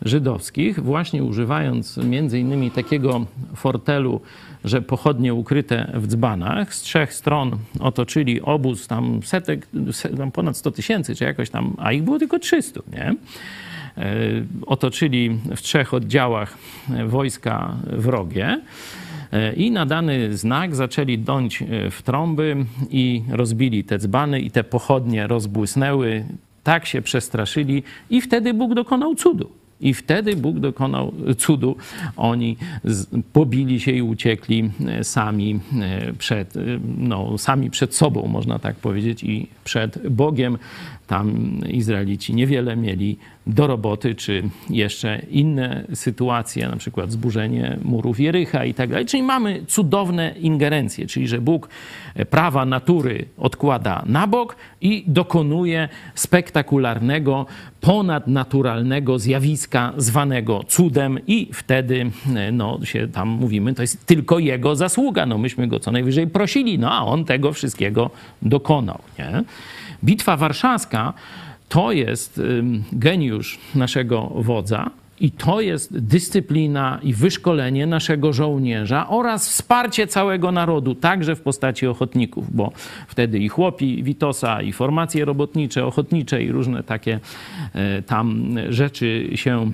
żydowskich, właśnie używając między innymi takiego fortelu, że pochodnie ukryte w dzbanach, z trzech stron otoczyli obóz tam setek, se- tam ponad 100 tysięcy, czy jakoś tam, a ich było tylko 300, nie? E, Otoczyli w trzech oddziałach wojska wrogie. E, I na dany znak zaczęli dąć e, w trąby i rozbili te dzbany i te pochodnie rozbłysnęły. Tak się przestraszyli i wtedy Bóg dokonał cudu. I wtedy Bóg dokonał cudu. Oni pobili się i uciekli e, sami e, przed, e, no, sami przed sobą, można tak powiedzieć, i przed Bogiem. Tam Izraelici niewiele mieli do roboty, czy jeszcze inne sytuacje, na przykład zburzenie murów Jericha i tak dalej. Czyli mamy cudowne ingerencje, czyli że Bóg prawa natury odkłada na bok i dokonuje spektakularnego, ponadnaturalnego zjawiska zwanego cudem i wtedy no, się tam mówimy, to jest tylko jego zasługa. No, myśmy go co najwyżej prosili, no a on tego wszystkiego dokonał. Nie? Bitwa warszawska to jest geniusz naszego wodza. I to jest dyscyplina i wyszkolenie naszego żołnierza oraz wsparcie całego narodu, także w postaci ochotników, bo wtedy i chłopi Witosa, i formacje robotnicze, ochotnicze i różne takie e, tam rzeczy się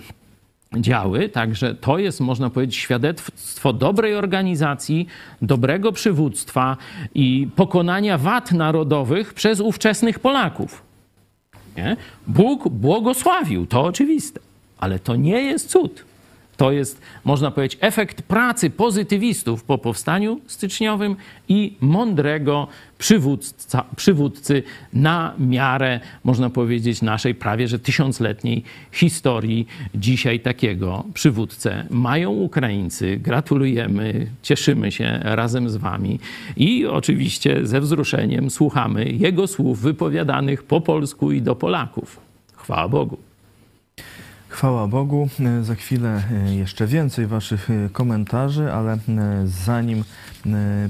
działy. Także to jest, można powiedzieć, świadectwo dobrej organizacji, dobrego przywództwa i pokonania wad narodowych przez ówczesnych Polaków. Nie? Bóg błogosławił, to oczywiste, ale to nie jest cud. To jest, można powiedzieć, efekt pracy pozytywistów po powstaniu styczniowym i mądrego przywódca, przywódcy na miarę, można powiedzieć, naszej prawie że tysiącletniej historii. Dzisiaj takiego przywódcę mają Ukraińcy. Gratulujemy, cieszymy się razem z Wami i oczywiście ze wzruszeniem słuchamy jego słów wypowiadanych po polsku i do Polaków. Chwała Bogu. Chwała Bogu. E, Za chwilę e, jeszcze więcej Waszych e, komentarzy, ale zanim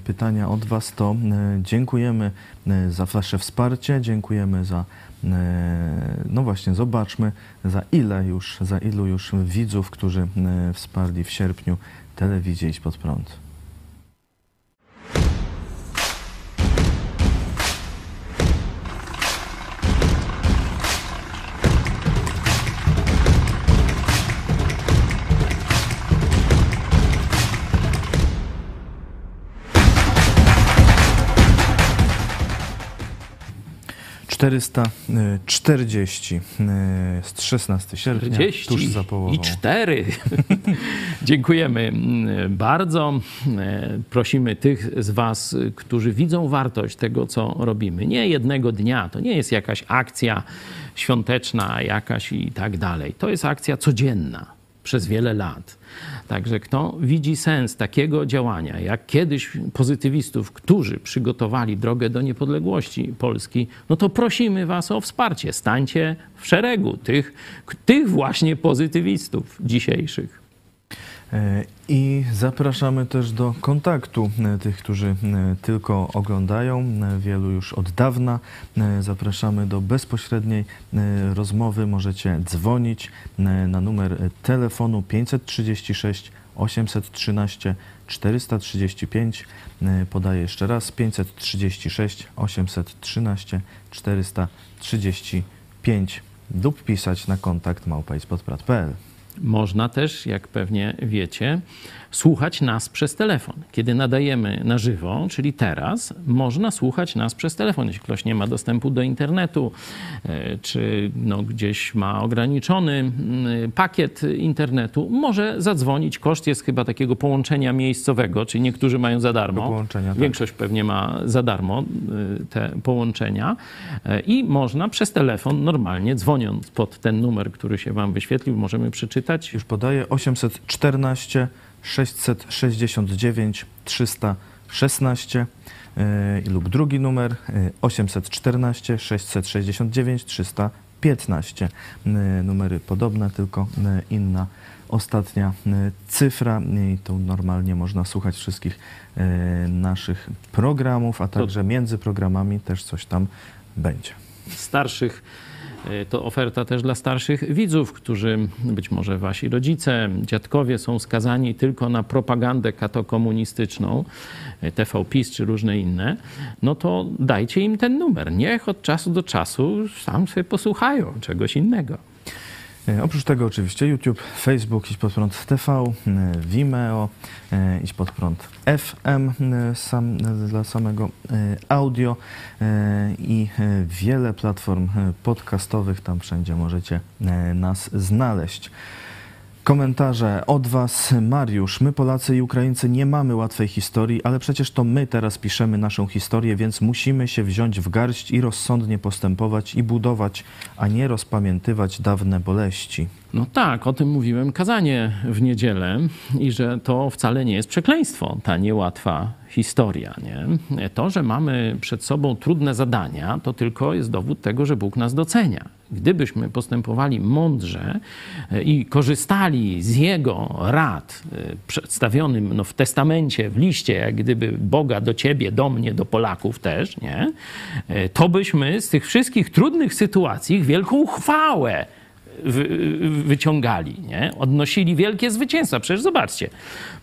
pytania od Was, to dziękujemy za Wasze wsparcie, dziękujemy za, no właśnie, zobaczmy za ile już, za ilu już widzów, którzy wsparli w sierpniu telewizję Idź Pod Prąd. 440 e, z 16 sierpnia, 40 tuż za połową. I 4. Dziękujemy bardzo. E, prosimy tych z Was, którzy widzą wartość tego, co robimy. Nie jednego dnia, to nie jest jakaś akcja świąteczna, jakaś i tak dalej. To jest akcja codzienna przez wiele lat. Także kto widzi sens takiego działania, jak kiedyś pozytywistów, którzy przygotowali drogę do niepodległości Polski, no to prosimy Was o wsparcie. Stańcie w szeregu tych, tych właśnie pozytywistów dzisiejszych. E, I zapraszamy też do kontaktu e, tych, którzy e, tylko oglądają, wielu już od dawna. Zapraszamy do bezpośredniej rozmowy. Możecie dzwonić na numer telefonu 536 813 435. E, Podaję jeszcze raz 536 813 435 lub pisać na kontakt małpaispodprat.pl. Można też, jak pewnie wiecie, słuchać nas przez telefon. Kiedy nadajemy na żywo, czyli teraz, można słuchać nas przez telefon. Jeśli ktoś nie ma dostępu do internetu, e, czy no gdzieś ma ograniczony pakiet internetu, może zadzwonić. Koszt jest chyba takiego połączenia miejscowego, czyli niektórzy mają za darmo. Tak. Większość pewnie ma za darmo y, te połączenia E, i można przez telefon normalnie dzwoniąc pod ten numer, który się wam wyświetlił, możemy przeczytać. Już podaję 814 669 316 yy, lub drugi numer yy, 814 669 315. Yy, numery podobne, tylko yy, inna ostatnia yy, cyfra i tu normalnie można słuchać wszystkich yy, naszych programów, a także między programami też coś tam będzie. starszych. E, To oferta też dla starszych widzów, którzy być może wasi rodzice, dziadkowie są skazani tylko na propagandę katokomunistyczną, e, TV PiS czy różne inne, no to dajcie im ten numer. Niech od czasu do czasu sam sobie posłuchają czegoś innego. E, Oprócz tego oczywiście YouTube, Facebook, Idź Pod Prąd TV, e, Vimeo, e, Idź Pod Prąd FM sam, dla samego audio i wiele platform podcastowych. Tam wszędzie możecie nas znaleźć. Komentarze od Was. Mariusz, my Polacy i Ukraińcy nie mamy łatwej historii, ale przecież to my teraz piszemy naszą historię, więc musimy się wziąć w garść i rozsądnie postępować i budować, a nie rozpamiętywać dawne boleści. No tak, o tym mówiłem kazanie w niedzielę i że to wcale nie jest przekleństwo, ta niełatwa historia. Nie? To, że mamy przed sobą trudne zadania, to tylko jest dowód tego, że Bóg nas docenia. Gdybyśmy postępowali mądrze e, i korzystali z Jego rad e, przedstawionym no, w testamencie, w liście, jak gdyby Boga do ciebie, do mnie, do Polaków też, nie? E, to byśmy z tych wszystkich trudnych sytuacji wielką chwałę wyciągali, nie? odnosili wielkie zwycięstwa. Przecież zobaczcie,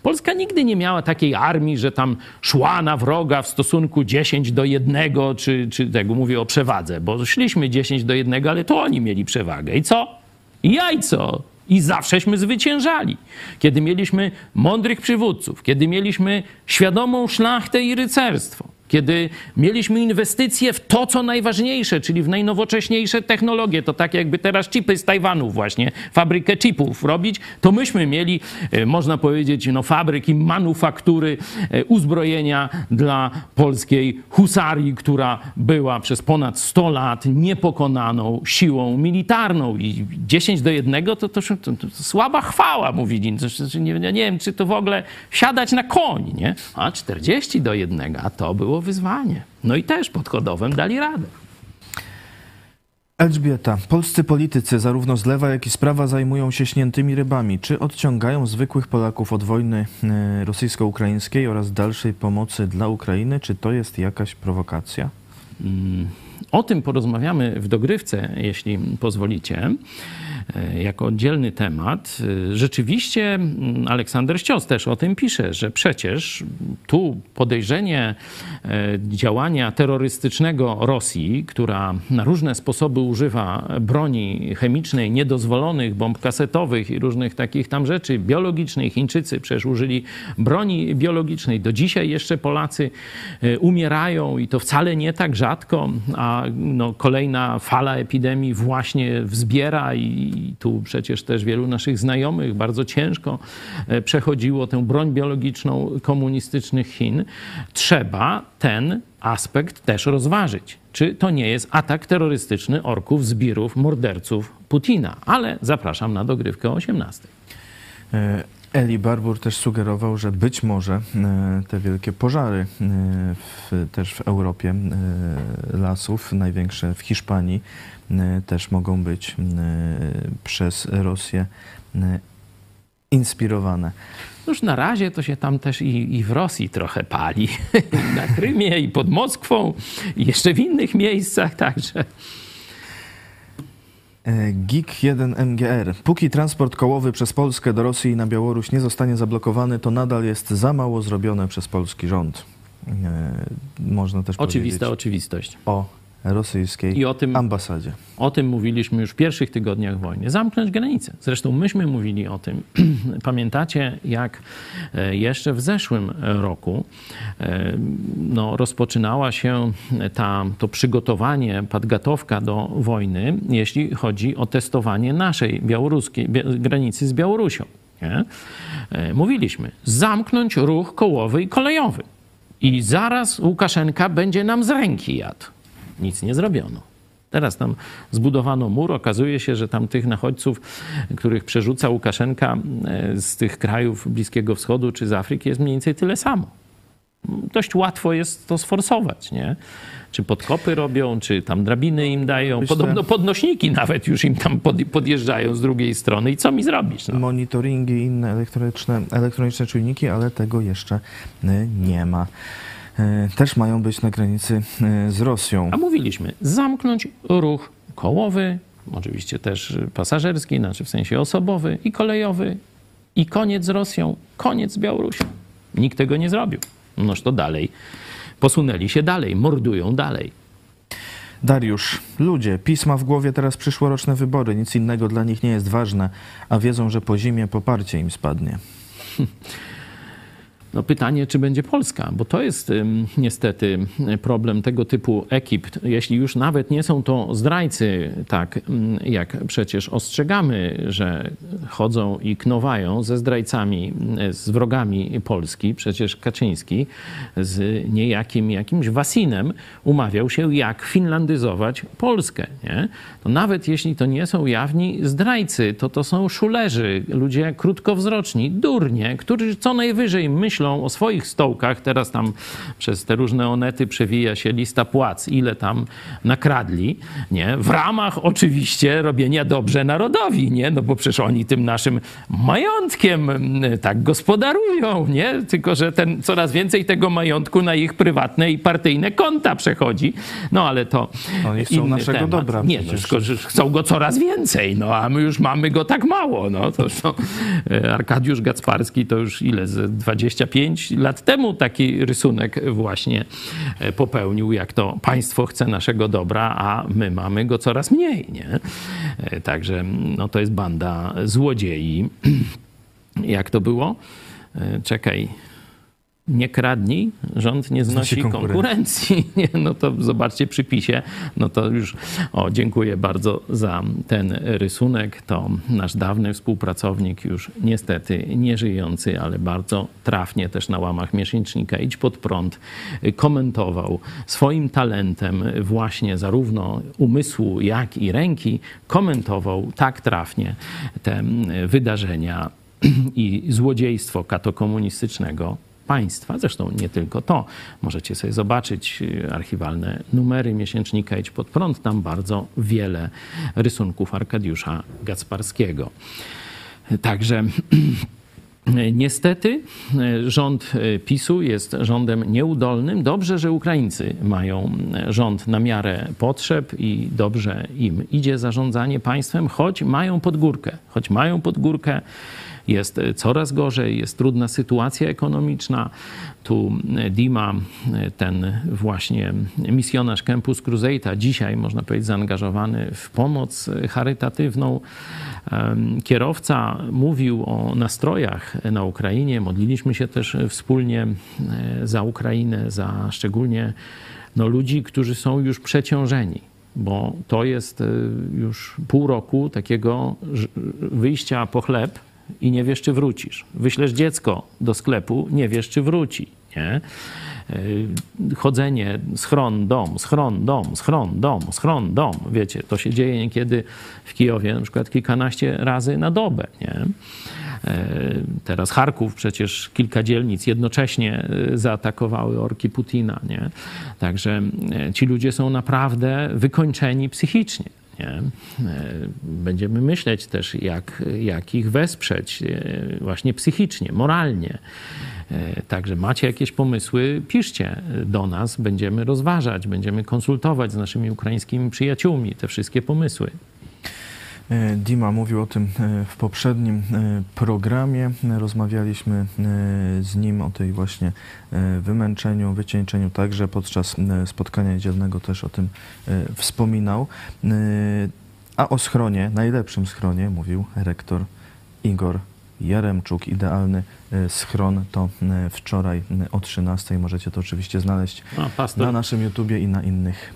Polska nigdy nie miała takiej armii, że tam szła na wroga w stosunku 10 do 1, czy, czy tego mówię o przewadze, bo szliśmy 10 do 1, ale to oni mieli przewagę. I co? I jajco. I zawsześmy zwyciężali. Kiedy mieliśmy mądrych przywódców, kiedy mieliśmy świadomą szlachtę i rycerstwo, kiedy mieliśmy inwestycje w to, co najważniejsze, czyli w najnowocześniejsze technologie, to tak jakby teraz chipy z Tajwanu właśnie, fabrykę chipów robić, to myśmy mieli, e, można powiedzieć, no, fabryki, manufaktury e, uzbrojenia dla polskiej husarii, która była przez ponad 100 lat niepokonaną siłą militarną i 10 do 1 to, to, to, to słaba chwała. To, to, nie, nie wiem, czy to w ogóle wsiadać na koń, nie? A 40 do 1, a to było wyzwanie. No i też pod Chodowem dali radę. Elżbieta, polscy politycy zarówno z lewa, jak i z prawa zajmują się śniętymi rybami. Czy odciągają zwykłych Polaków od wojny e, rosyjsko-ukraińskiej oraz dalszej pomocy dla Ukrainy? Czy to jest jakaś prowokacja? O tym porozmawiamy w dogrywce, jeśli pozwolicie, e, jako oddzielny temat. E, Rzeczywiście mm, Aleksander Ścios też o tym pisze, że przecież tu podejrzenie e, działania terrorystycznego Rosji, która na różne sposoby używa broni chemicznej, niedozwolonych, bomb kasetowych i różnych takich tam rzeczy, biologicznych. Chińczycy przecież użyli broni biologicznej. Do dzisiaj jeszcze Polacy umierają i to wcale nie tak rzadko, a no, kolejna fala epidemii właśnie wzbiera i tu przecież też wielu naszych znajomych bardzo ciężko e, przechodziło tę broń biologiczną komunistycznych Chin, trzeba ten aspekt też rozważyć. Czy to nie jest atak terrorystyczny orków, zbirów, morderców Putina? Ale zapraszam na dogrywkę o 18. Eli Barbour też sugerował, że być może e, te wielkie pożary e, w, też w Europie e, lasów, największe w Hiszpanii, też mogą być przez Rosję inspirowane. Już na razie to się tam też i, i w Rosji trochę pali. Na Krymie, i pod Moskwą, i jeszcze w innych miejscach, także. E, GIG 1 MGR. Póki transport kołowy przez Polskę do Rosji i na Białoruś nie zostanie zablokowany, to nadal jest za mało zrobione przez polski rząd. E, Można też Oczywista powiedzieć oczywistość. o rosyjskiej I o tym- ambasadzie. O tym mówiliśmy już w pierwszych tygodniach wojny. Zamknąć granice. Zresztą myśmy mówili o tym. Pamiętacie, jak e, jeszcze w zeszłym roku e, no, rozpoczynała się ta, to przygotowanie, podgotowka do wojny, jeśli chodzi o testowanie naszej białoruskiej bia- granicy z Białorusią. Nie? E, Mówiliśmy, zamknąć ruch kołowy i kolejowy. I zaraz Łukaszenka będzie nam z ręki jadł. Nic nie zrobiono. Teraz tam zbudowano mur. Okazuje się, że tam tych nachodźców, których przerzuca Łukaszenka e, z tych krajów Bliskiego Wschodu czy z Afryki jest mniej więcej tyle samo. Dość łatwo jest to sforsować, nie? Czy podkopy robią, czy tam drabiny im dają. Myślę- Podobno podnośniki nawet już im tam pod, podjeżdżają z drugiej strony. I co mi zrobisz? No? monitoringi inne elektroniczne, elektroniczne czujniki, ale tego jeszcze y, nie ma. Y, Też mają być na granicy y, z Rosją. A mówiliśmy, zamknąć ruch kołowy, oczywiście też pasażerski, znaczy w sensie osobowy i kolejowy i koniec z Rosją, koniec z Białorusią. Nikt tego nie zrobił. Noż to dalej. Posunęli się dalej, mordują dalej. Dariusz, ludzie, pisma w głowie teraz przyszłoroczne wybory, nic innego dla nich nie jest ważne, a wiedzą, że po zimie poparcie im spadnie. No pytanie, czy będzie Polska, bo to jest niestety problem tego typu ekip. Jeśli już nawet nie są to zdrajcy, tak jak przecież ostrzegamy, że chodzą i knowają ze zdrajcami, z wrogami Polski, przecież Kaczyński z niejakim jakimś Wasinem umawiał się, jak finlandyzować Polskę. Nie? To nawet jeśli to nie są jawni zdrajcy, to to są szulerzy, ludzie krótkowzroczni, durnie, którzy co najwyżej myślą myślą o swoich stołkach. Teraz tam przez te różne onety przewija się lista płac, ile tam nakradli, nie? W ramach oczywiście robienia dobrze narodowi, nie? No bo przecież oni tym naszym majątkiem mm, tak gospodarują, nie? Tylko, że ten, coraz więcej tego majątku na ich prywatne i partyjne konta przechodzi. No ale to Oni chcą naszego temat. dobra. Nie, no, przecież. no, tylko, chcą go coraz więcej, no a my już mamy go tak mało. No, to, to e, Arkadiusz Gacparski to już ile, 20 pięć lat temu taki rysunek właśnie e, popełnił, jak to państwo chce naszego dobra, a my mamy go coraz mniej, nie? E, także no to jest banda złodziei. jak to było? E, czekaj, nie kradnij, rząd nie znosi Znosi konkurencji. Nie, no to zobaczcie przypisie. No to już, o, dziękuję bardzo za ten rysunek. To nasz dawny współpracownik, już niestety nieżyjący, ale bardzo trafnie też na łamach miesięcznika Idź Pod Prąd komentował swoim talentem właśnie zarówno umysłu, jak i ręki, komentował tak trafnie te wydarzenia i złodziejstwo katokomunistycznego państwa. Zresztą nie tylko to. Możecie sobie zobaczyć y, archiwalne numery miesięcznika Idź Pod Prąd. Tam bardzo wiele rysunków Arkadiusza Gacparskiego. Także Niestety rząd e, PiSu jest rządem nieudolnym. Dobrze, że Ukraińcy mają e, rząd na miarę potrzeb i dobrze im idzie zarządzanie państwem, choć mają podgórkę. Choć mają podgórkę, jest coraz gorzej, jest trudna sytuacja ekonomiczna. Tu Dima, ten właśnie misjonarz Campus Crusade, dzisiaj można powiedzieć zaangażowany w pomoc charytatywną. Kierowca mówił o nastrojach na Ukrainie. Modliliśmy się też wspólnie za Ukrainę, za szczególnie no, ludzi, którzy są już przeciążeni bo to jest y, już pół roku takiego wyjścia po chleb i nie wiesz, czy wrócisz. Wyślesz dziecko do sklepu, nie wiesz, czy wróci. Nie? Y, chodzenie, schron, dom, schron, dom, schron, dom, schron, dom. Wiecie, to się dzieje niekiedy w Kijowie na przykład kilkanaście razy na dobę. Nie? E, teraz Charków przecież kilka dzielnic jednocześnie e, zaatakowały orki Putina. Nie? Także ci ludzie są naprawdę wykończeni psychicznie. Nie? Będziemy myśleć też, jak, jak ich wesprzeć właśnie psychicznie, moralnie. Także macie jakieś pomysły, piszcie do nas, będziemy rozważać, będziemy konsultować z naszymi ukraińskimi przyjaciółmi te wszystkie pomysły. E, Dima mówił o tym e, w poprzednim e, programie. Rozmawialiśmy z nim o tej właśnie wymęczeniu, wycieńczeniu. Także podczas spotkania niedzielnego też o tym wspominał. A o schronie, najlepszym schronie, mówił rektor Igor Jaremczuk. Idealny schron to wczoraj o 13. Możecie to oczywiście znaleźć na naszym YouTubie i na innych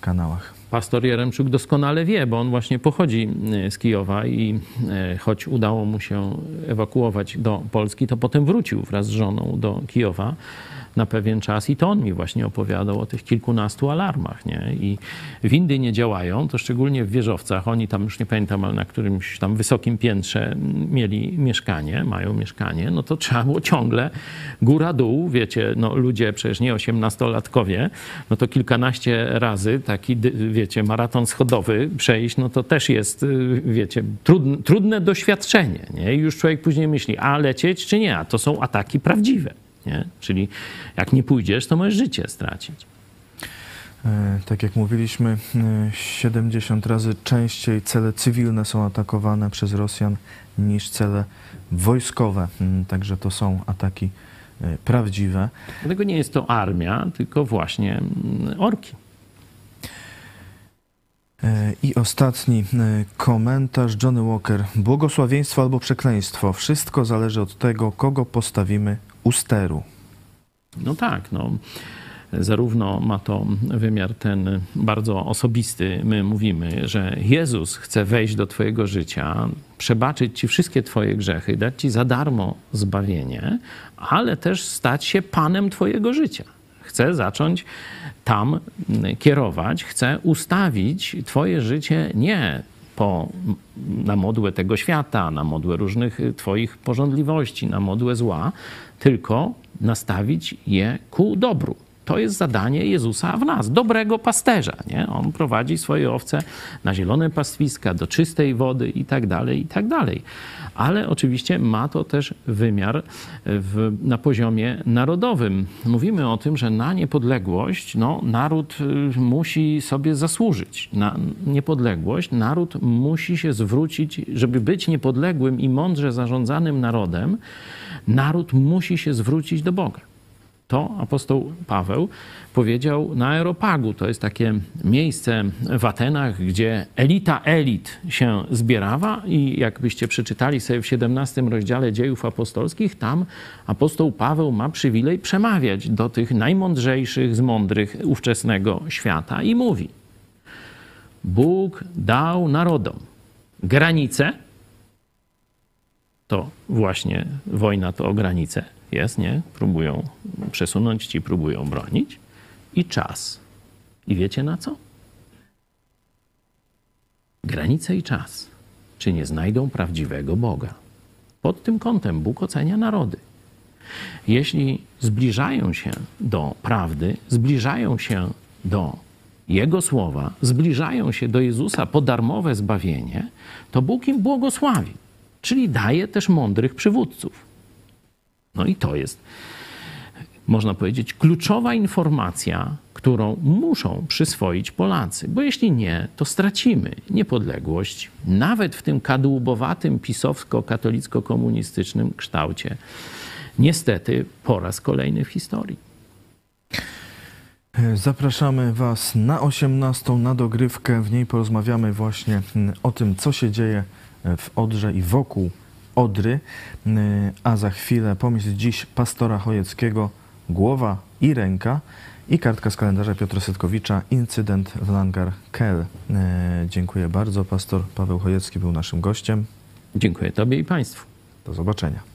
kanałach pastor Jaremczuk doskonale wie, bo on właśnie pochodzi e, z Kijowa i e, choć udało mu się ewakuować do Polski, to potem wrócił wraz z żoną do Kijowa na pewien czas i to on mi właśnie opowiadał o tych kilkunastu alarmach. Nie? I windy nie działają, to szczególnie w wieżowcach. Oni tam, już nie pamiętam, ale na którymś tam wysokim piętrze mieli mieszkanie, mają mieszkanie, no to trzeba było ciągle góra-dół, wiecie, no ludzie przecież nie osiemnastolatkowie, no to kilkanaście razy taki, wiecie, maraton schodowy przejść, no to też jest, y, wiecie, trudne, trudne doświadczenie, nie? I już człowiek później myśli, a lecieć czy nie, a to są ataki prawdziwe. Nie? Czyli jak nie pójdziesz, to możesz życie stracić. E, tak jak mówiliśmy, 70 e, razy częściej cele cywilne są atakowane przez Rosjan niż cele wojskowe. Mm, także to są ataki e, prawdziwe. Dlatego nie jest to armia, tylko właśnie mm, orki. I ostatni komentarz Johnny Walker. Błogosławieństwo albo przekleństwo. Wszystko zależy od tego, kogo postawimy u steru. No tak, no. Zarówno ma to wymiar ten bardzo osobisty. My mówimy, że Jezus chce wejść do Twojego życia, przebaczyć Ci wszystkie Twoje grzechy, dać Ci za darmo zbawienie, ale też stać się Panem Twojego życia. Chce zacząć tam kierować, chce ustawić Twoje życie nie po, na modłę tego świata, na modłę różnych Twoich porządliwości, na modłę zła, tylko nastawić je ku dobru. To jest zadanie Jezusa w nas, dobrego pasterza. Nie? On prowadzi swoje owce na zielone pastwiska, do czystej wody i tak dalej, i tak dalej. Ale oczywiście ma to też wymiar w, na poziomie narodowym. Mówimy o tym, że na niepodległość no, naród y, musi sobie zasłużyć. Na niepodległość naród musi się zwrócić, żeby być niepodległym i mądrze zarządzanym narodem, naród musi się zwrócić do Boga. To apostoł Paweł powiedział na Aeropagu. To jest takie miejsce w Atenach, gdzie elita elit się zbierała i jakbyście przeczytali sobie w 17 rozdziale dziejów apostolskich, tam apostoł Paweł ma przywilej przemawiać do tych najmądrzejszych z mądrych ówczesnego świata i mówi: Bóg dał narodom granice, to właśnie wojna to o granice jest, nie? Próbują przesunąć ci, próbują bronić. I czas. I wiecie na co? Granice i czas. Czy nie znajdą prawdziwego Boga? Pod tym kątem Bóg ocenia narody. Jeśli zbliżają się do prawdy, zbliżają się do Jego słowa, zbliżają się do Jezusa po darmowe zbawienie, to Bóg im błogosławi czyli daje też mądrych przywódców. No i to jest, można powiedzieć, kluczowa informacja, którą muszą przyswoić Polacy, bo jeśli nie, to stracimy niepodległość, nawet w tym kadłubowatym pisowsko-katolicko-komunistycznym kształcie. Niestety po raz kolejny w historii. Zapraszamy Was na 18 na dogrywkę. W niej porozmawiamy właśnie o tym, co się dzieje w Odrze i wokół Odry. A za chwilę pomysł dziś pastora Chojeckiego Głowa i ręka i kartka z kalendarza Piotra Setkowicza Incydent w Langar Kel. Dziękuję bardzo. Pastor Paweł Chojecki był naszym gościem. Dziękuję Tobie i Państwu. Do zobaczenia.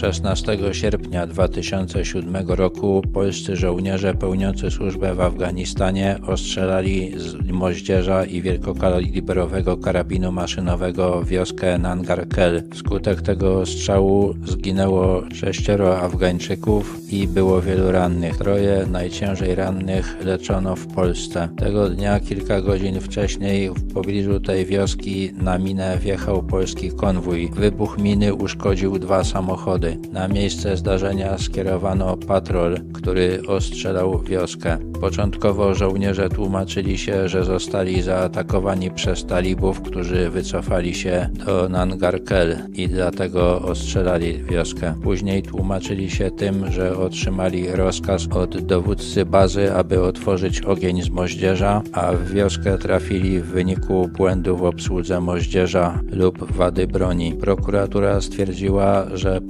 16 sierpnia 2007 roku polscy żołnierze pełniący służbę w Afganistanie ostrzelali z moździerza i wielkokalibrowego karabinu maszynowego wioskę Nangarkel. Wskutek tego strzału zginęło sześcioro Afgańczyków i było wielu rannych. Troje najciężej rannych leczono w Polsce. Tego dnia, kilka godzin wcześniej, w pobliżu tej wioski na minę wjechał polski konwój. Wybuch miny uszkodził dwa samochody. Na miejsce zdarzenia skierowano patrol, który ostrzelał wioskę. Początkowo żołnierze tłumaczyli się, że zostali zaatakowani przez talibów, którzy wycofali się do Nangarkel i dlatego ostrzelali wioskę. Później tłumaczyli się tym, że otrzymali rozkaz od dowódcy bazy, aby otworzyć ogień z moździerza, a w wioskę trafili w wyniku błędu w obsłudze moździerza lub wady broni. Prokuratura stwierdziła, że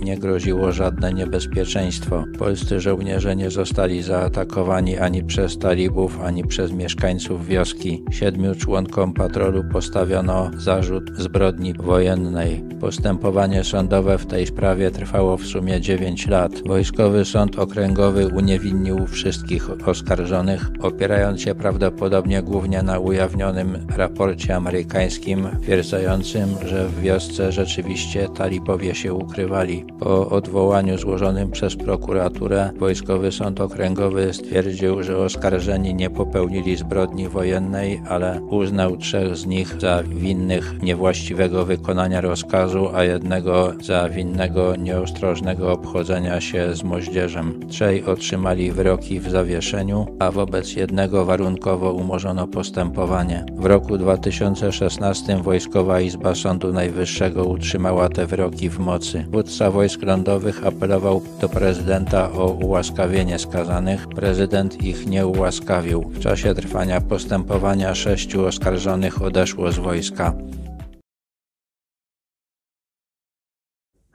nie groziło żadne niebezpieczeństwo. Polscy żołnierze nie zostali zaatakowani ani przez talibów, ani przez mieszkańców wioski. Siedmiu członkom patrolu postawiono zarzut zbrodni wojennej. Postępowanie sądowe w tej sprawie trwało w sumie 9 lat. Wojskowy Sąd Okręgowy uniewinnił wszystkich oskarżonych, opierając się prawdopodobnie głównie na ujawnionym raporcie amerykańskim, twierdzającym, że w wiosce rzeczywiście talibowie się ukrywali. Po odwołaniu złożonym przez prokuraturę, Wojskowy Sąd Okręgowy stwierdził, że oskarżeni nie popełnili zbrodni wojennej, ale uznał trzech z nich za winnych niewłaściwego wykonania rozkazu, a jednego za winnego nieostrożnego obchodzenia się z moździerzem. Trzej otrzymali wyroki w zawieszeniu, a wobec jednego warunkowo umorzono postępowanie. W roku 2016 Wojskowa Izba Sądu Najwyższego utrzymała te wyroki w mocy. Dowódca wojsk lądowych apelował do prezydenta o ułaskawienie skazanych. Prezydent ich nie ułaskawił. W czasie trwania postępowania sześciu oskarżonych odeszło z wojska.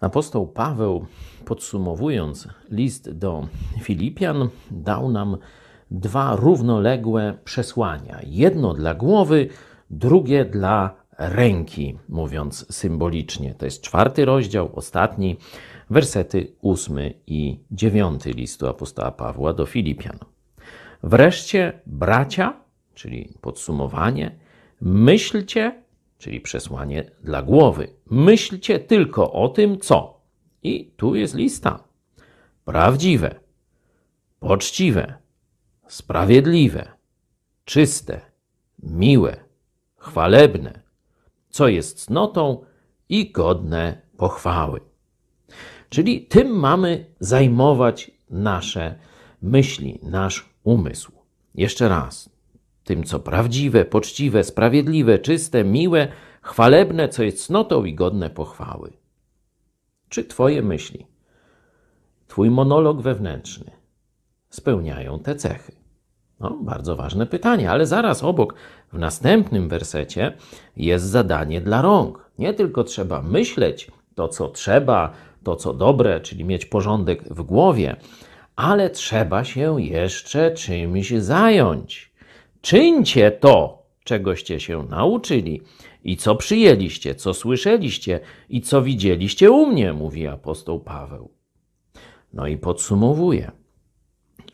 Apostoł Paweł, podsumowując list do Filipian, dał nam dwa równoległe przesłania. Jedno dla głowy, drugie dla ręki, mówiąc symbolicznie. To jest czwarty rozdział, ostatni, wersety ósmy i dziewiąty listu apostoła Pawła do Filipian. Wreszcie, bracia, czyli podsumowanie, myślcie, czyli przesłanie dla głowy, myślcie tylko o tym, co. I tu jest lista. Prawdziwe, poczciwe, sprawiedliwe, czyste, miłe, chwalebne, co jest cnotą i godne pochwały. Czyli tym mamy zajmować nasze myśli, nasz umysł. Jeszcze raz, tym co prawdziwe, poczciwe, sprawiedliwe, czyste, miłe, chwalebne, co jest cnotą i godne pochwały. Czy Twoje myśli, Twój monolog wewnętrzny spełniają te cechy? No, bardzo ważne pytanie, ale zaraz obok, w następnym wersecie, jest zadanie dla rąk. Nie tylko trzeba myśleć to, co trzeba, to, co dobre, czyli mieć porządek w głowie, ale trzeba się jeszcze czymś zająć. Czyńcie to, czegoście się nauczyli i co przyjęliście, co słyszeliście i co widzieliście u mnie, mówi apostoł Paweł. No i podsumowuje.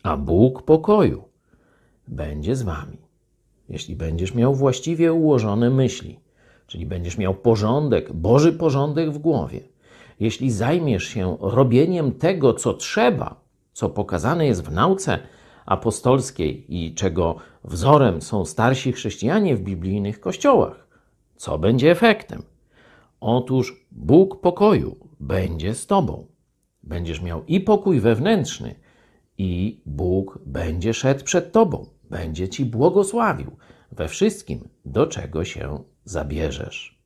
A Bóg pokoju będzie z wami. Jeśli będziesz miał właściwie ułożone myśli, czyli będziesz miał porządek, Boży porządek w głowie, jeśli zajmiesz się robieniem tego, co trzeba, co pokazane jest w nauce apostolskiej i czego wzorem są starsi chrześcijanie w biblijnych kościołach, co będzie efektem? Otóż Bóg pokoju będzie z tobą. Będziesz miał i pokój wewnętrzny, i Bóg będzie szedł przed tobą, będzie ci błogosławił we wszystkim, do czego się zabierzesz.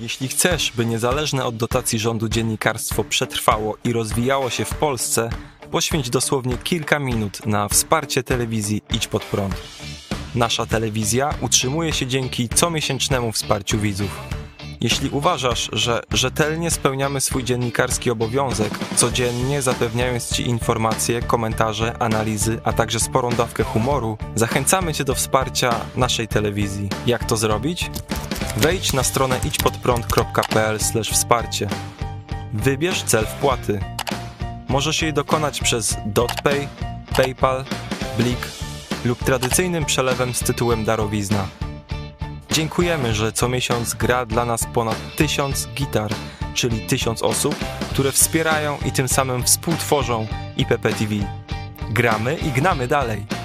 Jeśli chcesz, by niezależne od dotacji rządu dziennikarstwo przetrwało i rozwijało się w Polsce, poświęć dosłownie kilka minut na wsparcie telewizji Idź Pod Prąd. Nasza telewizja utrzymuje się dzięki comiesięcznemu wsparciu widzów. Jeśli uważasz, że rzetelnie spełniamy swój dziennikarski obowiązek, codziennie zapewniając Ci informacje, komentarze, analizy, a także sporą dawkę humoru, zachęcamy Cię do wsparcia naszej telewizji. Jak to zrobić? Wejdź na stronę idźpodprąd.pl wsparcie. Wybierz cel wpłaty. Możesz jej dokonać przez DotPay, PayPal, Blik lub tradycyjnym przelewem z tytułem darowizna. Dziękujemy, że co miesiąc gra dla nas ponad tysiąc gitar, czyli tysiąc osób, które wspierają i tym samym współtworzą IPP TV. Gramy i gnamy dalej.